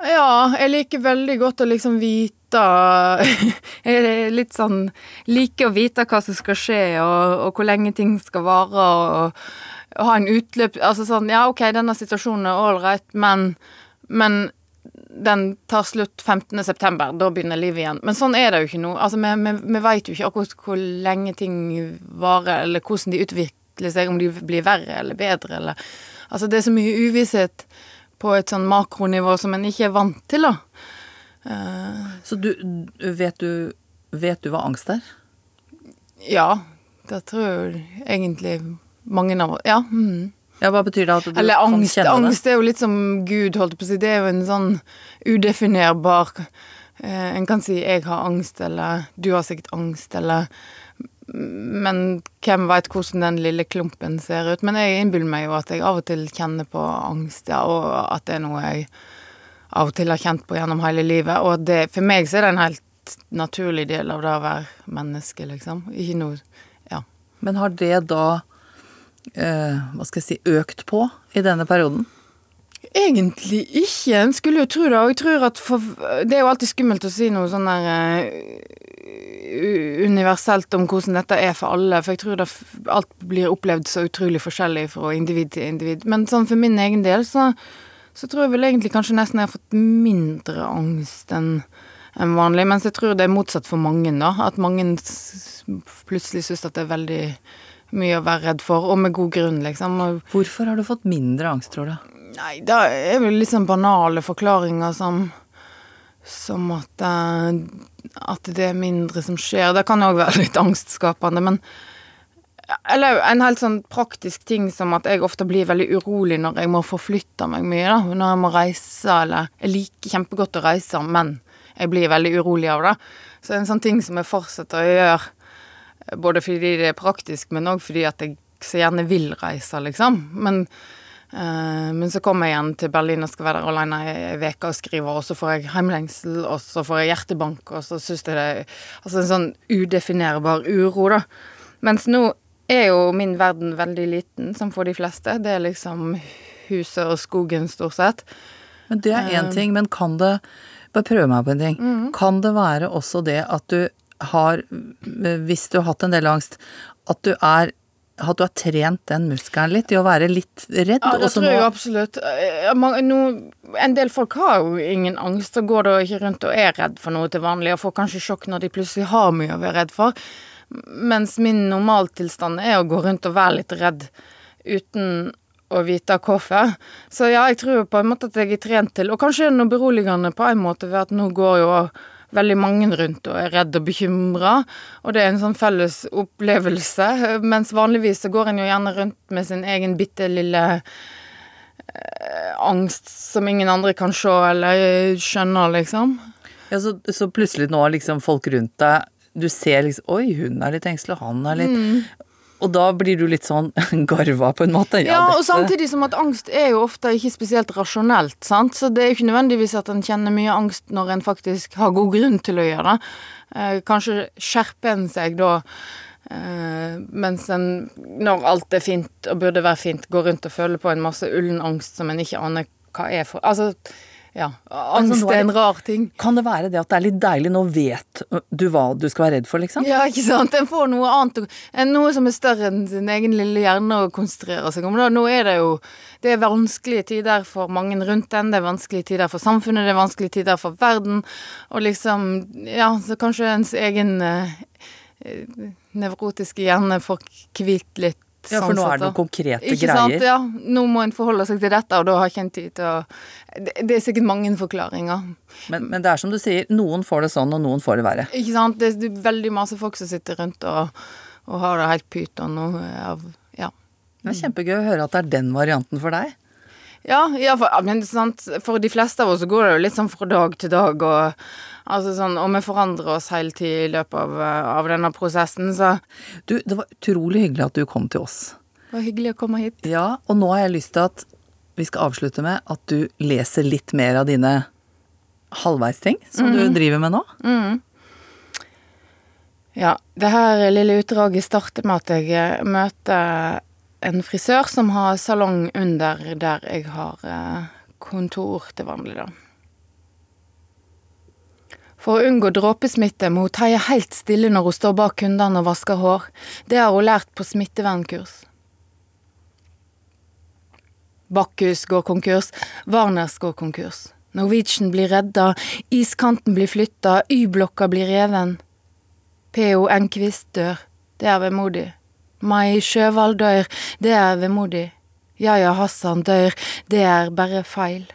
Speaker 6: Ja, jeg liker veldig godt å liksom vite litt sånn Liker å vite hva som skal skje, og, og hvor lenge ting skal vare, og, og ha en utløp Altså sånn Ja, OK, denne situasjonen er ålreit, men, men den tar slutt 15. september, da begynner livet igjen. Men sånn er det jo ikke nå. Altså, vi, vi, vi veit jo ikke akkurat hvor lenge ting varer, eller hvordan de utvikler seg, om de blir verre eller bedre, eller Altså, det er så mye uvisshet på et sånn makronivå som en ikke er vant til, da. Eh,
Speaker 2: Så du, vet du Vet du hva angst er?
Speaker 6: ja, det tror jeg egentlig mange av oss Ja. Mm.
Speaker 2: Ja, hva betyr det at du
Speaker 6: Eller
Speaker 2: kan
Speaker 6: angst.
Speaker 2: kjenne det?
Speaker 6: Angst er jo litt som Gud, holdt på å si. Det er jo en sånn udefinerbar eh, En kan si 'jeg har angst', eller 'du har sikkert angst', eller Men hvem veit hvordan den lille klumpen ser ut. Men jeg innbiller meg jo at jeg av og til kjenner på angst, ja, og at det er noe jeg av og til har kjent på gjennom hele livet. Og det, for meg så er det en helt naturlig del av det å være menneske, liksom. Ikke noe Ja.
Speaker 2: Men har det da eh, hva skal jeg si, økt på i denne perioden?
Speaker 6: Egentlig ikke. En skulle jo tro det. Og jeg tror at for, Det er jo alltid skummelt å si noe sånn der uh, universelt om hvordan dette er for alle, for jeg tror det, alt blir opplevd så utrolig forskjellig fra individ til individ. Men sånn for min egen del så, så tror jeg vel egentlig kanskje nesten jeg har fått mindre angst enn enn vanlig, mens jeg tror det er motsatt for mange, da. At mange plutselig syns at det er veldig mye å være redd for, og med god grunn, liksom.
Speaker 2: Hvorfor har du fått mindre angst, tror du?
Speaker 6: Nei, det er vel litt sånn banale forklaringer som Som at eh, At det er mindre som skjer. Det kan òg være litt angstskapende, men Eller en helt sånn praktisk ting som at jeg ofte blir veldig urolig når jeg må forflytte meg mye, da. Når jeg må reise, eller Jeg liker kjempegodt å reise, men jeg blir veldig urolig av det. Så det er en sånn ting som jeg fortsetter å gjøre, både fordi det er praktisk, men òg fordi at jeg så gjerne vil reise, liksom. Men øh, men så kommer jeg igjen til Berlin og skal være der alene ei uke og skrive, og så får jeg heimlengsel, og så får jeg hjertebank, og så syns jeg det er Altså en sånn udefinerbar uro, da. Mens nå er jo min verden veldig liten, som for de fleste. Det er liksom huset og skogen, stort sett.
Speaker 2: Men det er én ting, men kan det Bare prøve meg på en ting. Kan det være også det at du har, hvis du har hatt en del angst, at du er at du har trent den muskelen litt i å være litt redd?
Speaker 6: Ja, det tror jeg
Speaker 2: nå-
Speaker 6: jo absolutt. No, En del folk har jo ingen angst og går da ikke rundt og er redd for noe til vanlig, og får kanskje sjokk når de plutselig har mye å være redd for. Mens min normaltilstand er å gå rundt og være litt redd uten å vite hvorfor. Så ja, jeg tror på en måte at jeg er trent til, og kanskje noe beroligende på en måte ved at nå går jo veldig mange rundt og er redd og bekymra, og det er en sånn felles opplevelse. Mens vanligvis så går en jo gjerne rundt med sin egen bitte lille eh, angst som ingen andre kan se eller skjønne, liksom.
Speaker 2: Ja, så, så plutselig nå har liksom folk rundt deg Du ser liksom Oi, hun er litt engstelig, han er litt
Speaker 6: Mm.
Speaker 2: Og da blir du litt sånn garva, på en måte.
Speaker 6: Ja, og samtidig som at angst er jo ofte ikke spesielt rasjonelt, sant. Så det er jo ikke nødvendigvis at en kjenner mye angst når en faktisk har god grunn til å gjøre det. Eh, kanskje skjerper en seg da, eh, mens en, når alt er fint og burde være fint, går rundt og føler på en masse ullen angst som en ikke aner hva er for Altså, ja. Angst
Speaker 2: nå er
Speaker 6: en rar ting.
Speaker 2: Kan det være det at det er litt deilig, nå vet du hva du skal være redd for, liksom?
Speaker 6: Ja, ikke sant. En får noe annet, noe som er større enn sin egen lille hjerne å konsentrere seg om. Nå er det jo det er vanskelige tider for mange rundt en, det er vanskelige tider for samfunnet, det er vanskelige tider for verden. Og liksom, ja, så kanskje ens egen eh, eh, nevrotiske hjerne får hvilt litt.
Speaker 2: Ja, for nå er det noen konkrete
Speaker 6: Ikke sant?
Speaker 2: greier.
Speaker 6: Ja, nå må en forholde seg til dette, og da har ikke en tid til å det, det er sikkert mange forklaringer.
Speaker 2: Men, men det er som du sier, noen får det sånn, og noen får det verre.
Speaker 6: Ikke sant? Det er veldig masse folk som sitter rundt og, og har det helt pyton og av Ja.
Speaker 2: Det er kjempegøy å høre at det er den varianten for deg.
Speaker 6: Ja, ja for, men sant, for de fleste av oss går det jo litt sånn fra dag til dag, og, altså sånn, og vi forandrer oss hele tiden i løpet av, eh, av denne prosessen, så
Speaker 2: Du, det var utrolig hyggelig at du kom til oss.
Speaker 6: det var hyggelig å komme hit.
Speaker 2: Ja, og nå har jeg lyst til at vi skal avslutte med at du leser litt mer av dine halvveisting som du driver med nå.
Speaker 6: Ja, det her lille utdraget starter med at jeg eh, møter en frisør som har salong under der jeg har eh, kontor til vanlig, da. For å unngå dråpesmitte må hun teie helt stille når hun står bak kundene og vasker hår. Det har hun lært på smittevernkurs. Bakkhus går konkurs, Warners går konkurs. Norwegian blir redda, iskanten blir flytta, Y-blokka blir reven. P.O. Enquist dør. Det er vemodig. Mai Sjøvald dør. Det er vemodig. Yahya Hassan dør. Det er bare feil.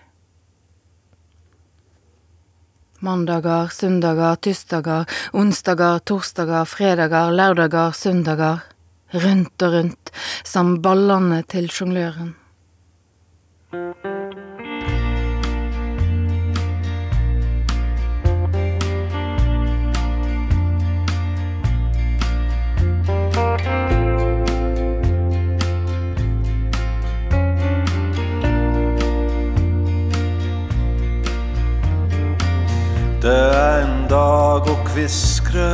Speaker 6: Mandager, søndager, tirsdager, onsdager, torsdager, fredager, lørdager, søndager. Rundt og rundt, som ballene til sjongløren.
Speaker 7: En dag og kviskre.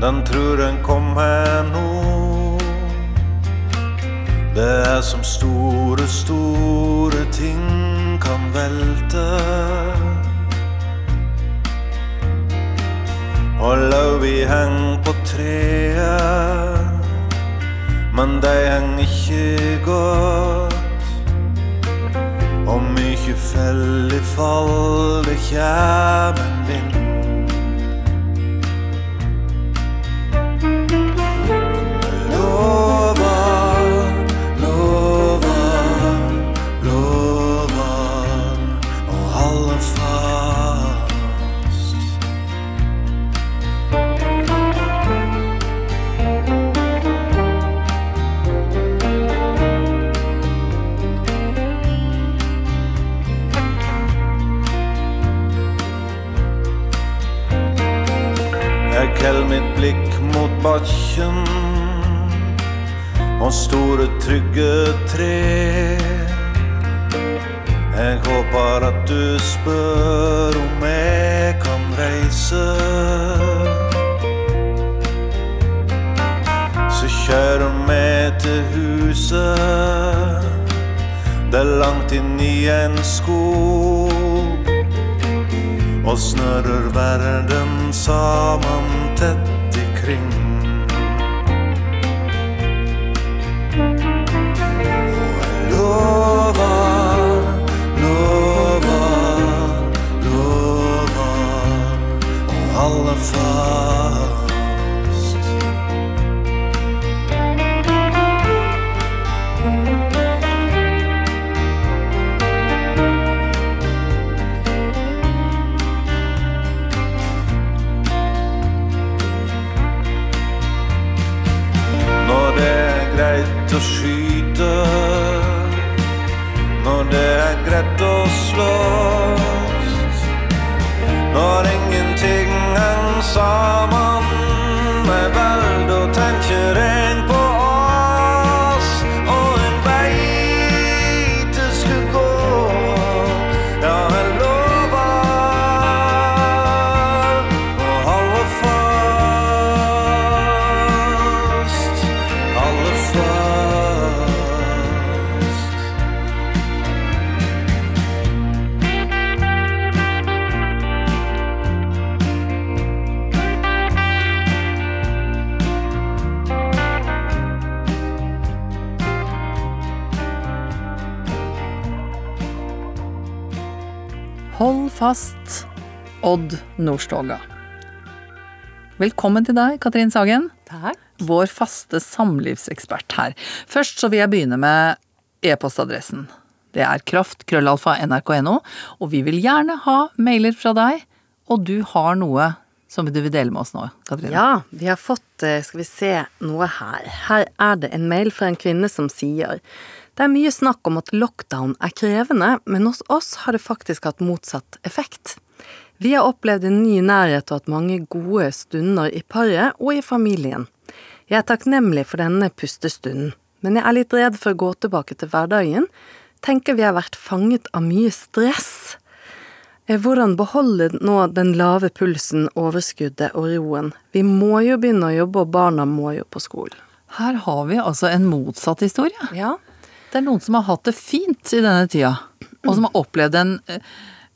Speaker 7: Den tror den kom her nå. Det er som store, store ting kan velte. Og lauvi heng på treet Men dei heng ikke godt og mykje fell i fall, det kjem en vind. Bakken og store, trygge tre. Jeg håper at du spør om jeg kan reise. Så kjører vi til huset. Det er langt inn i en skog og snører verden sammen tett holde fast,
Speaker 2: Odd Nordstoga. Velkommen til deg, Katrin Sagen.
Speaker 8: Takk.
Speaker 2: Vår faste samlivsekspert her. Først så vil jeg begynne med e-postadressen. Det er kraft.krøllalfa.nrk.no, og vi vil gjerne ha mailer fra deg. Og du har noe som du vil dele med oss nå, Katrine.
Speaker 8: Ja, vi har fått, eh, skal vi se, noe her. Her er det en mail fra en kvinne som sier det er mye snakk om at lockdown er krevende, men hos oss har det faktisk hatt motsatt effekt. Vi har opplevd en ny nærhet og hatt mange gode stunder i paret og i familien. Jeg er takknemlig for denne pustestunden, men jeg er litt redd for å gå tilbake til hverdagen. Tenker vi har vært fanget av mye stress. Eh, Hvordan beholde nå den lave pulsen, overskuddet og roen? Vi må jo begynne å jobbe, og barna må jo på skolen.
Speaker 2: Her har vi altså en motsatt historie.
Speaker 8: Ja.
Speaker 2: Det er noen som har hatt det fint i denne tida, og som har opplevd en,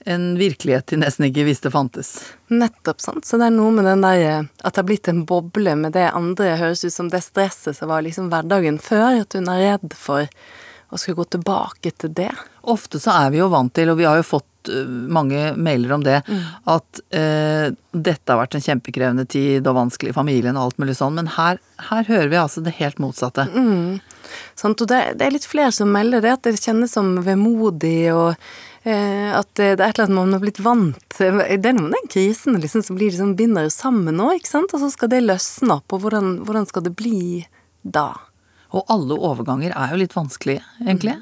Speaker 2: en virkelighet de nesten ikke visste fantes.
Speaker 8: Nettopp, sant. Så det er noe med den der eh, at det har blitt en boble med det andre høres ut som det stresset som var liksom hverdagen før, at hun er redd for å skulle gå tilbake til det.
Speaker 2: Ofte så er vi jo vant til, og vi har jo fått eh, mange mailer om det, at eh, dette har vært en kjempekrevende tid og vanskelig i familien og alt mulig sånn, men her, her hører vi altså det helt motsatte.
Speaker 8: Sant? Og det, det er litt flere som melder det, at det kjennes som vemodig og eh, at det, det er et eller annet man har blitt vant til. Det er noe med den krisen liksom, som blir liksom, binder jo sammen nå, ikke sant? Og så skal det løsne opp, og hvordan, hvordan skal det bli da?
Speaker 2: Og alle overganger er jo litt vanskelige, egentlig.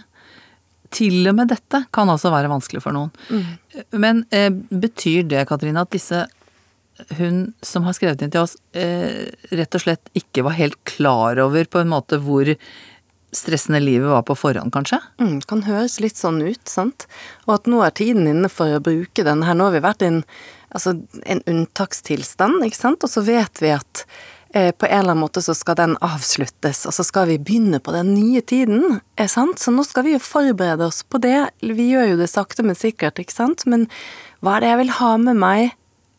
Speaker 2: Til og med dette kan altså være vanskelig for noen. Men eh, betyr det, Katrine, at disse hun som har skrevet inn til oss, eh, rett og slett ikke var helt klar over på en måte hvor stressende livet var på forhånd, kanskje?
Speaker 8: Mm, kan høres litt sånn ut, sant? Og at nå er tiden inne for å bruke den her. Nå har vi vært i en, altså, en unntakstilstand, ikke sant? Og så vet vi at på en eller annen måte så skal den avsluttes, og så skal vi begynne på den nye tiden, er sant? Så nå skal vi jo forberede oss på det. Vi gjør jo det sakte, men sikkert, ikke sant? Men hva er det jeg vil ha med meg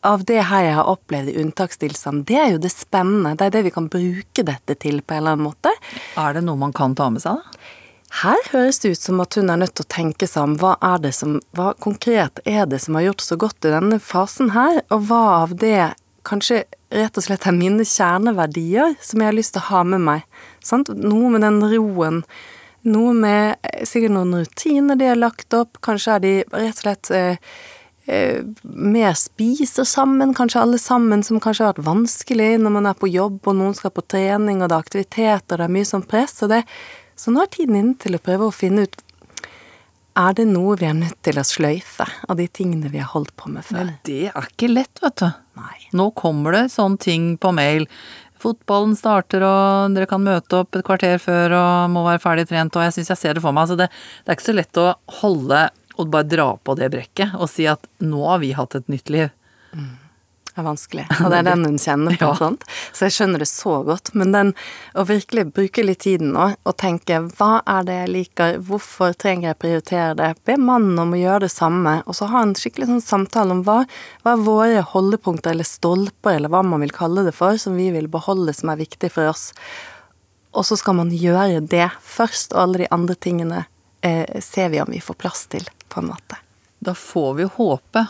Speaker 8: av det her jeg har opplevd i unntakstilstand? Det er jo det spennende. Det er det vi kan bruke dette til på en eller annen måte.
Speaker 2: Er det noe man kan ta med seg, da?
Speaker 8: Her høres det ut som at hun er nødt til å tenke seg om hva er det som, hva konkret er det som har gjort så godt i denne fasen her, og hva av det kanskje rett og slett er mine kjerneverdier som jeg har lyst til å ha med meg. Sant? Noe med den roen, noe med eh, sikkert noen rutiner de har lagt opp, kanskje er de rett og slett eh, eh, mer spiser sammen, kanskje alle sammen, som kanskje har vært vanskelig når man er på jobb, og noen skal på trening, og det er aktivitet, og det er mye sånn press. Og det, så nå er tiden inne til å prøve å finne ut er det noe vi er nødt til å sløyfe av de tingene vi har holdt på med før.
Speaker 2: Men det er ikke lett, vet du.
Speaker 8: Nei.
Speaker 2: Nå kommer det sånne ting på mail. Fotballen starter, og dere kan møte opp et kvarter før og må være ferdig trent, og jeg syns jeg ser det for meg. Så det, det er ikke så lett å holde og bare dra på det brekket og si at nå har vi hatt et nytt liv.
Speaker 8: Det er vanskelig, og det er den hun kjenner på.
Speaker 2: Ja.
Speaker 8: Sånt. Så jeg skjønner det så godt. Men den å virkelig bruke litt tiden nå, og tenke hva er det jeg liker, hvorfor trenger jeg prioritere det, be mannen om å gjøre det samme, og så ha en skikkelig sånn samtale om hva, hva er våre holdepunkter eller stolper, eller hva man vil kalle det for, som vi vil beholde som er viktig for oss. Og så skal man gjøre det først, og alle de andre tingene eh, ser vi om vi får plass til, på en måte.
Speaker 2: Da får vi håpe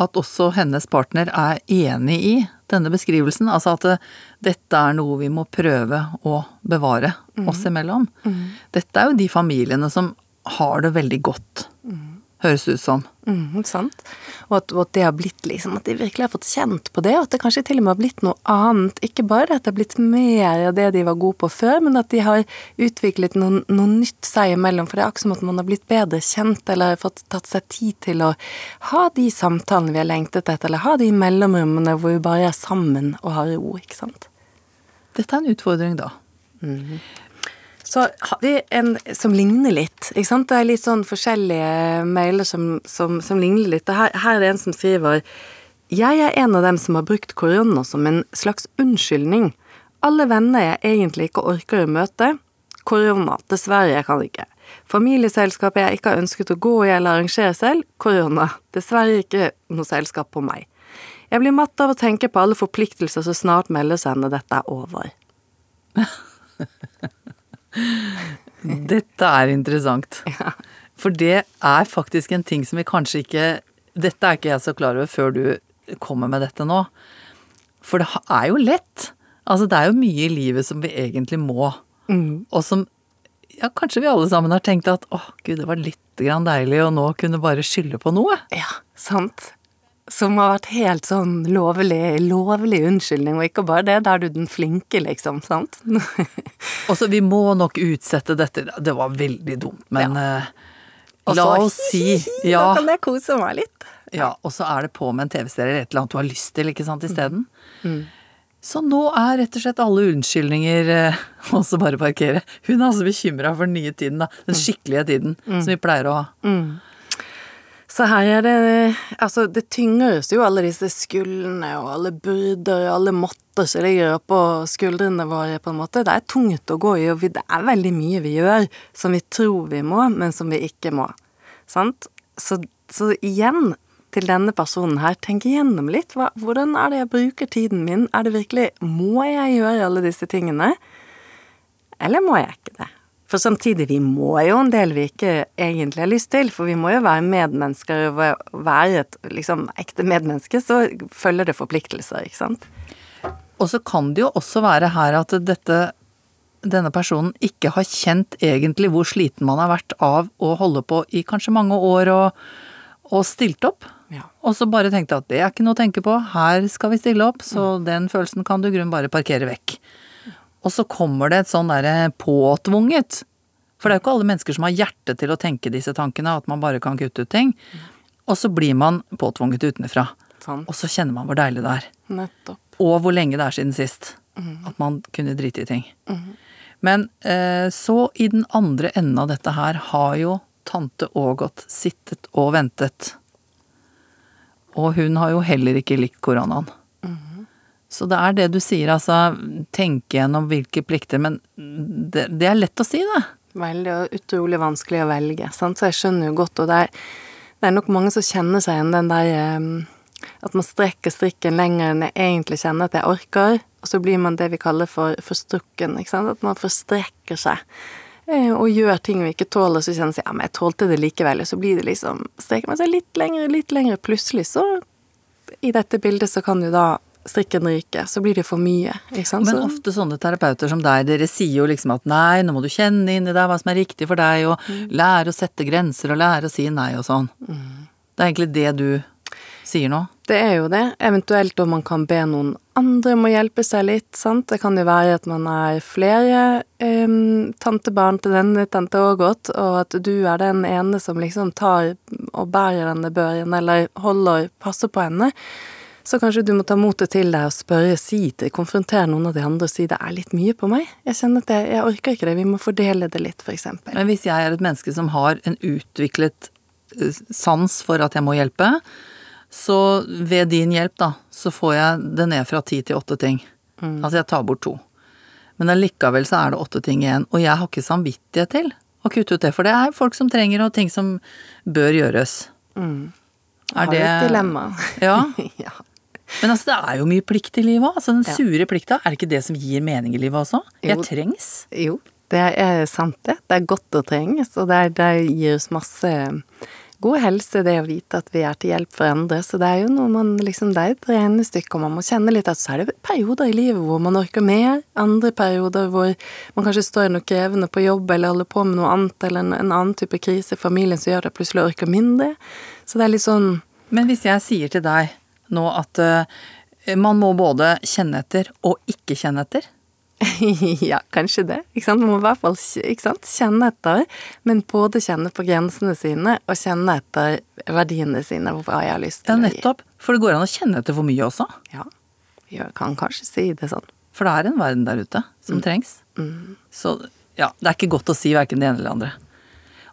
Speaker 2: at også hennes partner er enig i denne beskrivelsen. Altså at dette er noe vi må prøve å bevare oss imellom. Dette er jo de familiene som har det veldig godt, høres det ut som.
Speaker 8: Mm, sant. Og at, og at det har blitt liksom At de virkelig har fått kjent på det, og at det kanskje til og med har blitt noe annet. Ikke bare at det har blitt mer av det de var gode på før, men at de har utviklet noe, noe nytt seg imellom. For det er akkurat som at man har blitt bedre kjent, eller fått tatt seg tid til å ha de samtalene vi har lengtet etter, eller ha de mellomrommene hvor vi bare er sammen og har ro, ikke sant.
Speaker 2: Dette er en utfordring, da.
Speaker 8: Så har vi en som ligner litt, ikke sant. Det er litt sånn forskjellige mailer som, som, som ligner litt. Her, her er det en som skriver Jeg er en av dem som har brukt korona som en slags unnskyldning. Alle venner jeg egentlig ikke orker å møte. Korona. Dessverre, jeg kan ikke. Familieselskapet jeg ikke har ønsket å gå i eller arrangere selv. Korona. Dessverre ikke noe selskap på meg. Jeg blir matt av å tenke på alle forpliktelser så snart melder seg når dette er over.
Speaker 2: Dette er interessant. For det er faktisk en ting som vi kanskje ikke Dette er ikke jeg så klar over før du kommer med dette nå. For det er jo lett. Altså det er jo mye i livet som vi egentlig må. Og som ja, kanskje vi alle sammen har tenkt at åh, gud, det var litt grann deilig å nå kunne bare skylde på noe.
Speaker 8: Ja, sant. Som har vært helt sånn lovlig, lovlig unnskyldning, og ikke bare det, da er du den flinke, liksom, sant?
Speaker 2: altså, vi må nok utsette dette. Det var veldig dumt, men ja.
Speaker 8: Og
Speaker 2: la oss si ja.
Speaker 8: Da kan jeg kose meg litt.
Speaker 2: ja, og så er det på med en TV-serie eller et eller annet du har lyst til, ikke sant, isteden. Så nå er rett og slett alle unnskyldninger eh, også bare parkere. Hun er altså bekymra for den nye tiden, da. Den skikkelige tiden som vi pleier å ha.
Speaker 8: Så her er det Altså, det tynger oss jo alle disse skuldrene og alle byrder og alle måtter som ligger oppå skuldrene våre, på en måte. Det er tungt å gå i, og det er veldig mye vi gjør som vi tror vi må, men som vi ikke må. Sant? Så, så igjen, til denne personen her, tenk igjennom litt. Hva, hvordan er det jeg bruker tiden min? Er det virkelig Må jeg gjøre alle disse tingene? Eller må jeg ikke det? For samtidig, vi må jo en del vi ikke egentlig har lyst til, for vi må jo være medmennesker, og være et liksom ekte medmenneske, så følger det forpliktelser, ikke sant?
Speaker 2: Og så kan det jo også være her at dette, denne personen ikke har kjent egentlig hvor sliten man har vært av å holde på i kanskje mange år og, og stilt opp.
Speaker 8: Ja.
Speaker 2: Og så bare tenkte at det er ikke noe å tenke på, her skal vi stille opp, så den følelsen kan du i grunnen bare parkere vekk. Og så kommer det et sånn derre påtvunget. For det er jo ikke alle mennesker som har hjerte til å tenke disse tankene, at man bare kan kutte ut ting. Og så blir man påtvunget utenfra.
Speaker 8: Sånn.
Speaker 2: Og så kjenner man hvor deilig det er.
Speaker 8: Nettopp.
Speaker 2: Og hvor lenge det er siden sist at man kunne drite i ting. Men eh, så i den andre enden av dette her har jo tante Ågot sittet og ventet. Og hun har jo heller ikke likt koronaen. Så det er det du sier, altså tenke gjennom hvilke plikter, men det, det er lett å si, det.
Speaker 8: Veldig og utrolig vanskelig å velge, sant? så jeg skjønner jo godt, og det er, det er nok mange som kjenner seg igjen den der eh, at man strekker strikken lenger enn jeg egentlig kjenner at jeg orker, og så blir man det vi kaller for forstrukken, ikke sant, at man forstrekker seg. eh, Og gjør ting vi ikke tåler, så kjenner det ja, men jeg tålte det likevel, og så blir det liksom Strekker man seg litt lenger, litt lenger, plutselig så I dette bildet så kan jo da strikken ryker, så blir det for mye.
Speaker 2: Men ofte sånne terapeuter som deg, dere sier jo liksom at nei, nå må du kjenne inn i deg hva som er riktig for deg, og lære å sette grenser og lære å si nei og sånn. Det er egentlig det du sier nå.
Speaker 8: Det er jo det. Eventuelt om man kan be noen andre om å hjelpe seg litt, sant. Det kan jo være at man er flere um, tantebarn til denne tante Ågot, og at du er den ene som liksom tar og bærer denne børen, eller holder, passer på henne. Så kanskje du må ta motet til deg og spørre, si til, konfrontere noen av de andre og si det er litt mye på meg. Jeg kjenner at jeg, jeg orker ikke det, vi må fordele det litt, eksempel.
Speaker 2: Men hvis jeg er et menneske som har en utviklet eh, sans for at jeg må hjelpe, så ved din hjelp, da, så får jeg det ned fra ti til åtte ting. Altså jeg tar bort to. Men allikevel så er det åtte ting igjen, og jeg har ikke samvittighet til å kutte ut det, for det er folk som trenger og ting som bør gjøres.
Speaker 8: Har du et dilemma?
Speaker 2: Ja.
Speaker 8: ja.
Speaker 2: Men altså, det er jo mye plikt i livet òg. Altså, den sure plikta, er det ikke det som gir mening i livet også? Jeg trengs.
Speaker 8: Jo, det er sant det. Det er godt å trenges, og det, det gir oss masse god helse, det å vite at vi er til hjelp for andre. Så det er jo noe man liksom, det er et regnestykke, og man må kjenne litt at så er det perioder i livet hvor man orker mer, andre perioder hvor man kanskje står i noe krevende på jobb, eller holder på med noe annet, eller en, en annen type krise i familien som gjør at jeg plutselig orker mindre. Så det er litt sånn
Speaker 2: Men hvis jeg sier til deg nå at eh, man må både kjenne etter og ikke kjenne etter
Speaker 8: ja, kanskje det. Ikke sant? Man må i hvert fall ikke sant? kjenne etter, men både kjenne på grensene sine og kjenne etter verdiene sine, hva jeg har lyst til å gi.
Speaker 2: nettopp. For det går an å kjenne etter for mye også.
Speaker 8: Ja, jeg kan kanskje si det sånn.
Speaker 2: For det er en verden der ute som trengs. Så ja, det er ikke godt å si verken det ene eller det andre.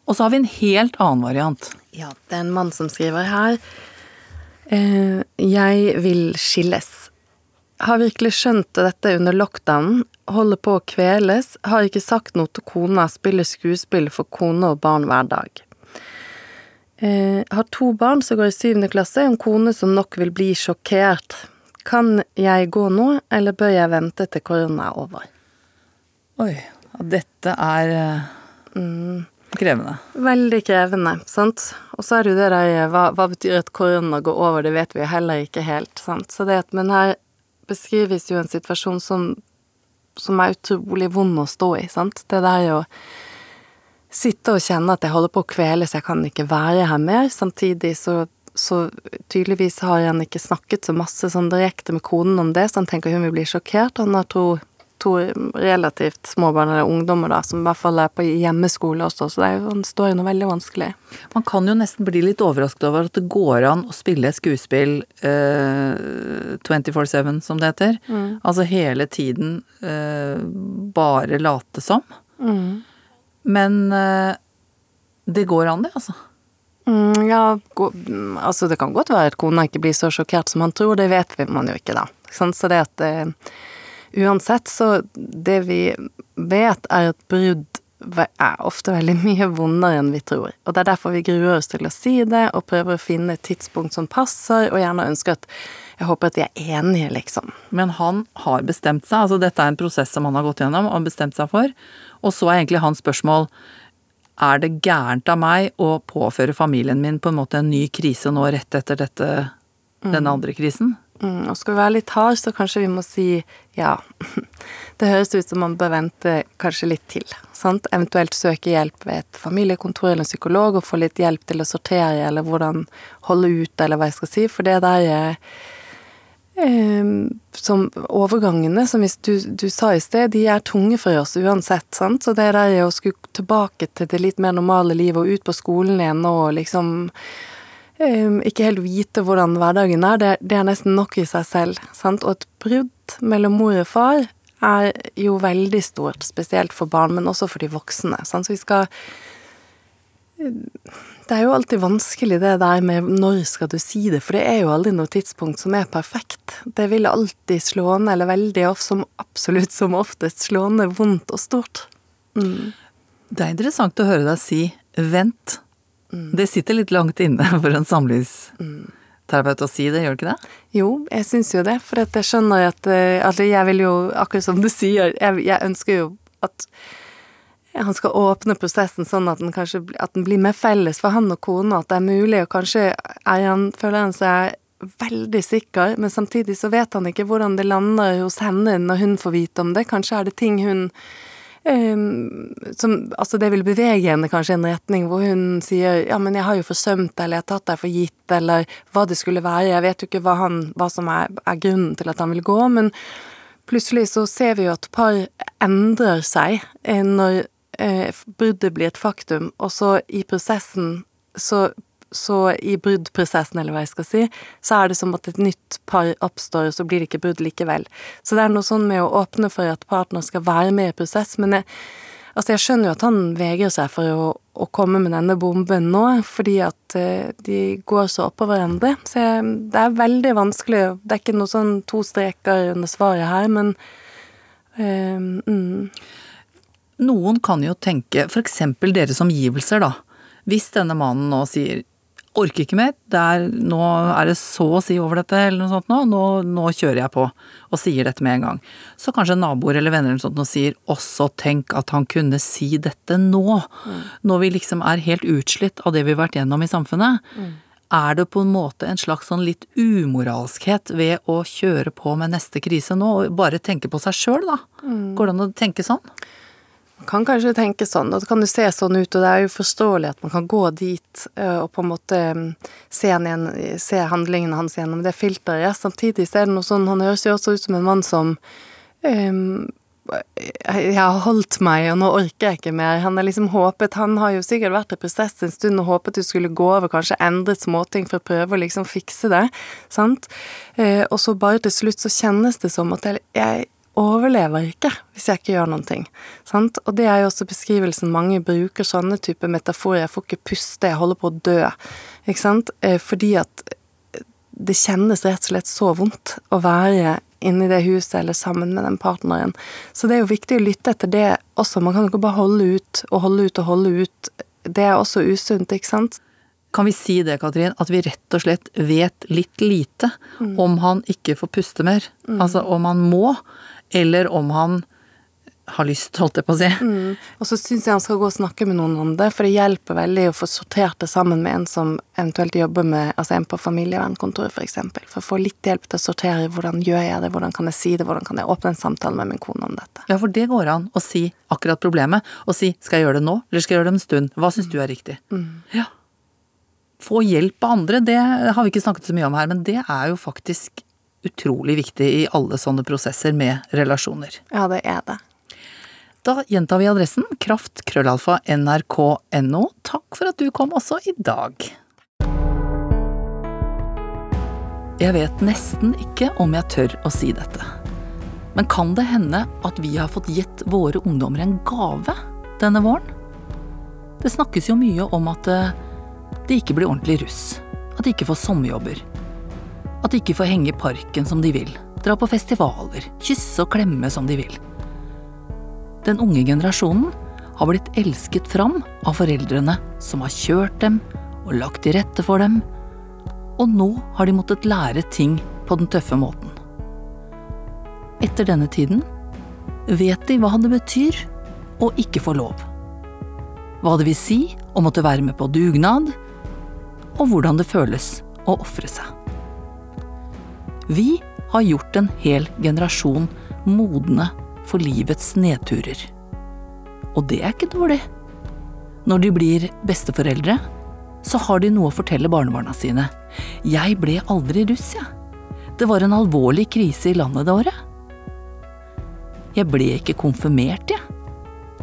Speaker 2: Og så har vi en helt annen variant.
Speaker 8: Ja, det er en mann som skriver her. Eh, jeg vil skilles. Har virkelig skjønt dette under lockdown. Holder på å kveles. Har ikke sagt noe til kona. Spiller skuespill for kone og barn hver dag. Eh, har to barn som går i syvende klasse. En kone som nok vil bli sjokkert. Kan jeg gå nå, eller bør jeg vente til korona er over?
Speaker 2: Oi, dette er eh, krevende.
Speaker 8: Veldig krevende, sant. Og så er det jo det der hva, hva betyr at korona går over, det vet vi jo heller ikke helt, sant. Så det at, men her beskrives jo en situasjon som, som er utrolig vond å stå i, sant. Det der å sitte og kjenne at jeg holder på å kveles, jeg kan ikke være her mer. Samtidig så, så tydeligvis har han ikke snakket så masse sånn direkte med konen om det, så han tenker hun vil bli sjokkert. Han har to, to relativt små barn, eller ungdommer, da, som i hvert fall er på hjemmeskole også, så det er jo, han står i noe veldig vanskelig.
Speaker 2: Man kan jo nesten bli litt overrasket over at det går an å spille skuespill eh, 24-7, som det heter. Altså hele tiden eh, bare late som. Men eh, det går an, det, altså.
Speaker 8: Mm, ja, gå, mm, altså det kan godt være at kona ikke blir så sjokkert som han tror, det vet vi man jo ikke, da. Så det at eh, Uansett, så det vi vet, er at brudd er ofte veldig mye vondere enn vi tror. Og det er derfor vi gruer oss til å si det, og prøver å finne et tidspunkt som passer, og gjerne ønsker at Jeg håper at vi er enige, liksom.
Speaker 2: Men han har bestemt seg, altså dette er en prosess som han har gått gjennom og bestemt seg for. Og så er egentlig hans spørsmål er det gærent av meg å påføre familien min på en måte en ny krise nå rett etter dette, denne andre krisen?
Speaker 8: Mm, og skal vi være litt hard, så kanskje vi må si ja. Det høres ut som man bør vente kanskje litt til. Sant? Eventuelt søke hjelp ved et familiekontor eller en psykolog og få litt hjelp til å sortere eller hvordan holde ut, eller hva jeg skal si. For det der er eh, som overgangene, som du, du sa i sted, de er tunge for oss uansett, sant. Så det der å skulle tilbake til det litt mer normale livet og ut på skolen igjen og liksom ikke helt vite hvordan hverdagen er, det, det er nesten nok i seg selv. Sant? Og et brudd mellom mor og far er jo veldig stort, spesielt for barn, men også for de voksne. Sant? Så vi skal Det er jo alltid vanskelig det der med når skal du si det, for det er jo aldri noe tidspunkt som er perfekt. Det vil alltid slående, eller veldig ofte, som absolutt som oftest, slående vondt og stort. Mm.
Speaker 2: Det er interessant å høre deg si 'vent'. Det sitter litt langt inne for en samlivsterapeut å si det, gjør det ikke det?
Speaker 8: Jo, jeg syns jo det, for jeg skjønner at eh, Altså, jeg vil jo, akkurat som du sier, jeg, jeg ønsker jo at han skal åpne prosessen sånn at den kanskje at den blir mer felles for han og kona, at det er mulig, og kanskje han, føler han seg veldig sikker, men samtidig så vet han ikke hvordan det lander hos henne når hun får vite om det. Kanskje er det ting hun som, altså det vil bevege henne kanskje i en retning hvor hun sier ja, men jeg har jo forsømt eller jeg har tatt deg for gitt, eller hva det skulle være. Jeg vet jo ikke hva, han, hva som er, er grunnen til at han vil gå, men plutselig så ser vi jo at par endrer seg eh, når eh, bruddet blir et faktum, og så i prosessen så så i bruddprosessen, eller hva jeg skal si, så er det som at et nytt par oppstår, og så blir det ikke brudd likevel. Så det er noe sånn med å åpne for at partner skal være med i prosess, men jeg, altså jeg skjønner jo at han vegrer seg for å, å komme med denne bomben nå, fordi at eh, de går så oppå hverandre. Så jeg, det er veldig vanskelig, det er ikke noe sånn to streker under svaret her, men øh, mm,
Speaker 2: Noen kan jo tenke, eksempel deres omgivelser, da. Hvis denne mannen nå sier orker ikke mer, er, nå er det så å si over dette, eller noe sånt nå, nå, nå kjører jeg på, og sier dette med en gang. Så kanskje naboer eller venner eller sånt nå sier også tenk at han kunne si dette nå, når vi liksom er helt utslitt av det vi har vært gjennom i samfunnet. Er det på en måte en slags sånn litt umoralskhet ved å kjøre på med neste krise nå, og bare tenke på seg sjøl, da? Går det an å tenke sånn?
Speaker 8: Kan kanskje tenke sånn, og det kan jo se sånn ut, og det er jo forståelig at man kan gå dit eh, og på en måte mm, se, han igjen, se handlingene hans gjennom det filteret. Samtidig så er det noe sånn, han høres jo også ut som en mann som um, jeg har holdt meg, og nå orker jeg ikke mer. Han har liksom håpet Han har jo sikkert vært i prosess en stund og håpet du skulle gå over, kanskje endret småting for å prøve å liksom fikse det, sant. Eh, og så bare til slutt så kjennes det som at jeg overlever ikke hvis jeg ikke gjør noen ting. Sant? Og det er jo også beskrivelsen mange bruker sånne type metaforer. Jeg får ikke puste, jeg holder på å dø. Ikke sant? Eh, Fordi at det kjennes rett og slett så vondt å være inni det huset eller sammen med den partneren. Så det er jo viktig å lytte etter det også. Man kan jo ikke bare holde ut og holde ut og holde ut. Det er også usunt, ikke sant?
Speaker 2: Kan vi si det, Katrin, at vi rett og slett vet litt lite om han ikke får puste mer? Altså om han må, eller om han har lyst, holdt jeg på å si.
Speaker 8: Mm. Og så syns jeg han skal gå og snakke med noen om det, for det hjelper veldig å få sortert det sammen med en som eventuelt jobber med Altså en på familievernkontoret, for eksempel. For å få litt hjelp til å sortere hvordan gjør jeg det, hvordan kan jeg si det, hvordan kan jeg åpne en samtale med min kone om dette.
Speaker 2: Ja, for det går an å si akkurat problemet, og si skal jeg gjøre det nå, eller skal jeg gjøre det om en stund? Hva syns du er riktig? Ja. Få hjelp av andre, det har vi ikke snakket så mye om her, men det er jo faktisk utrolig viktig i alle sånne prosesser med relasjoner.
Speaker 8: Ja, det er det.
Speaker 2: Da gjentar vi adressen kraft.krøllalfa.nrk.no. nrk.no. Takk for at du kom også i dag. Jeg vet nesten ikke om jeg tør å si dette. Men kan det hende at vi har fått gitt våre ungdommer en gave denne våren? Det snakkes jo mye om at det, ikke blir ordentlig russ, at de ikke får sommerjobber, at de ikke får henge i parken som de vil, dra på festivaler, kysse og klemme som de vil. Den unge generasjonen har blitt elsket fram av foreldrene som har kjørt dem og lagt til rette for dem, og nå har de måttet lære ting på den tøffe måten. Etter denne tiden vet de hva det betyr å ikke få lov. Hva det vil si å måtte være med på dugnad, og hvordan det føles å ofre seg. Vi har gjort en hel generasjon modne for livets nedturer. Og det er ikke dårlig. Når de blir besteforeldre, så har de noe å fortelle barnebarna sine. Jeg ble aldri russ, jeg. Det var en alvorlig krise i landet det året. Jeg ble ikke konfirmert, jeg.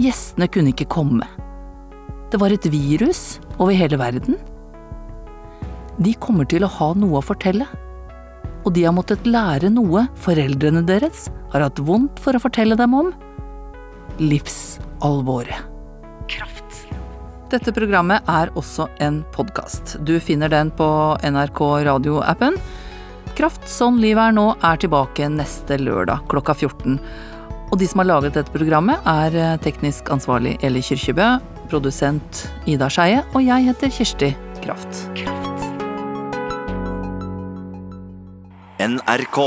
Speaker 2: Gjestene kunne ikke komme. Det var et virus over hele verden. De kommer til å ha noe å fortelle. Og de har måttet lære noe foreldrene deres har hatt vondt for å fortelle dem om. Livsalvoret. Kraft. Dette programmet er også en podkast. Du finner den på NRK radioappen. Kraft sånn livet er nå er tilbake neste lørdag klokka 14. Og de som har laget dette programmet, er teknisk ansvarlig Eli Kyrkjebø, produsent Ida Skeie, og jeg heter Kirsti Kraft.
Speaker 9: NRK.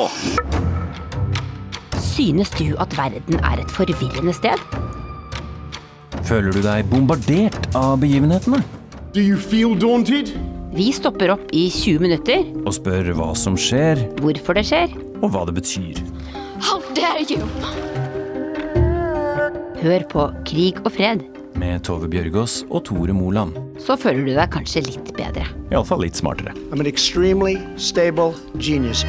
Speaker 10: Synes du at verden er et forvirrende sted?
Speaker 11: Føler du deg bombardert av begivenhetene?
Speaker 12: Do you feel daunted?
Speaker 10: Vi stopper opp i 20 minutter,
Speaker 11: Og spør hva som skjer,
Speaker 10: hvorfor det skjer.
Speaker 11: og hva det betyr.
Speaker 5: How dare you?
Speaker 10: Hør på Krig og fred,
Speaker 11: Med Tove Bjørgaas og Tore Moland.
Speaker 10: så føler du deg kanskje litt bedre.
Speaker 11: Iallfall litt smartere.
Speaker 12: I'm an extremely stable genius.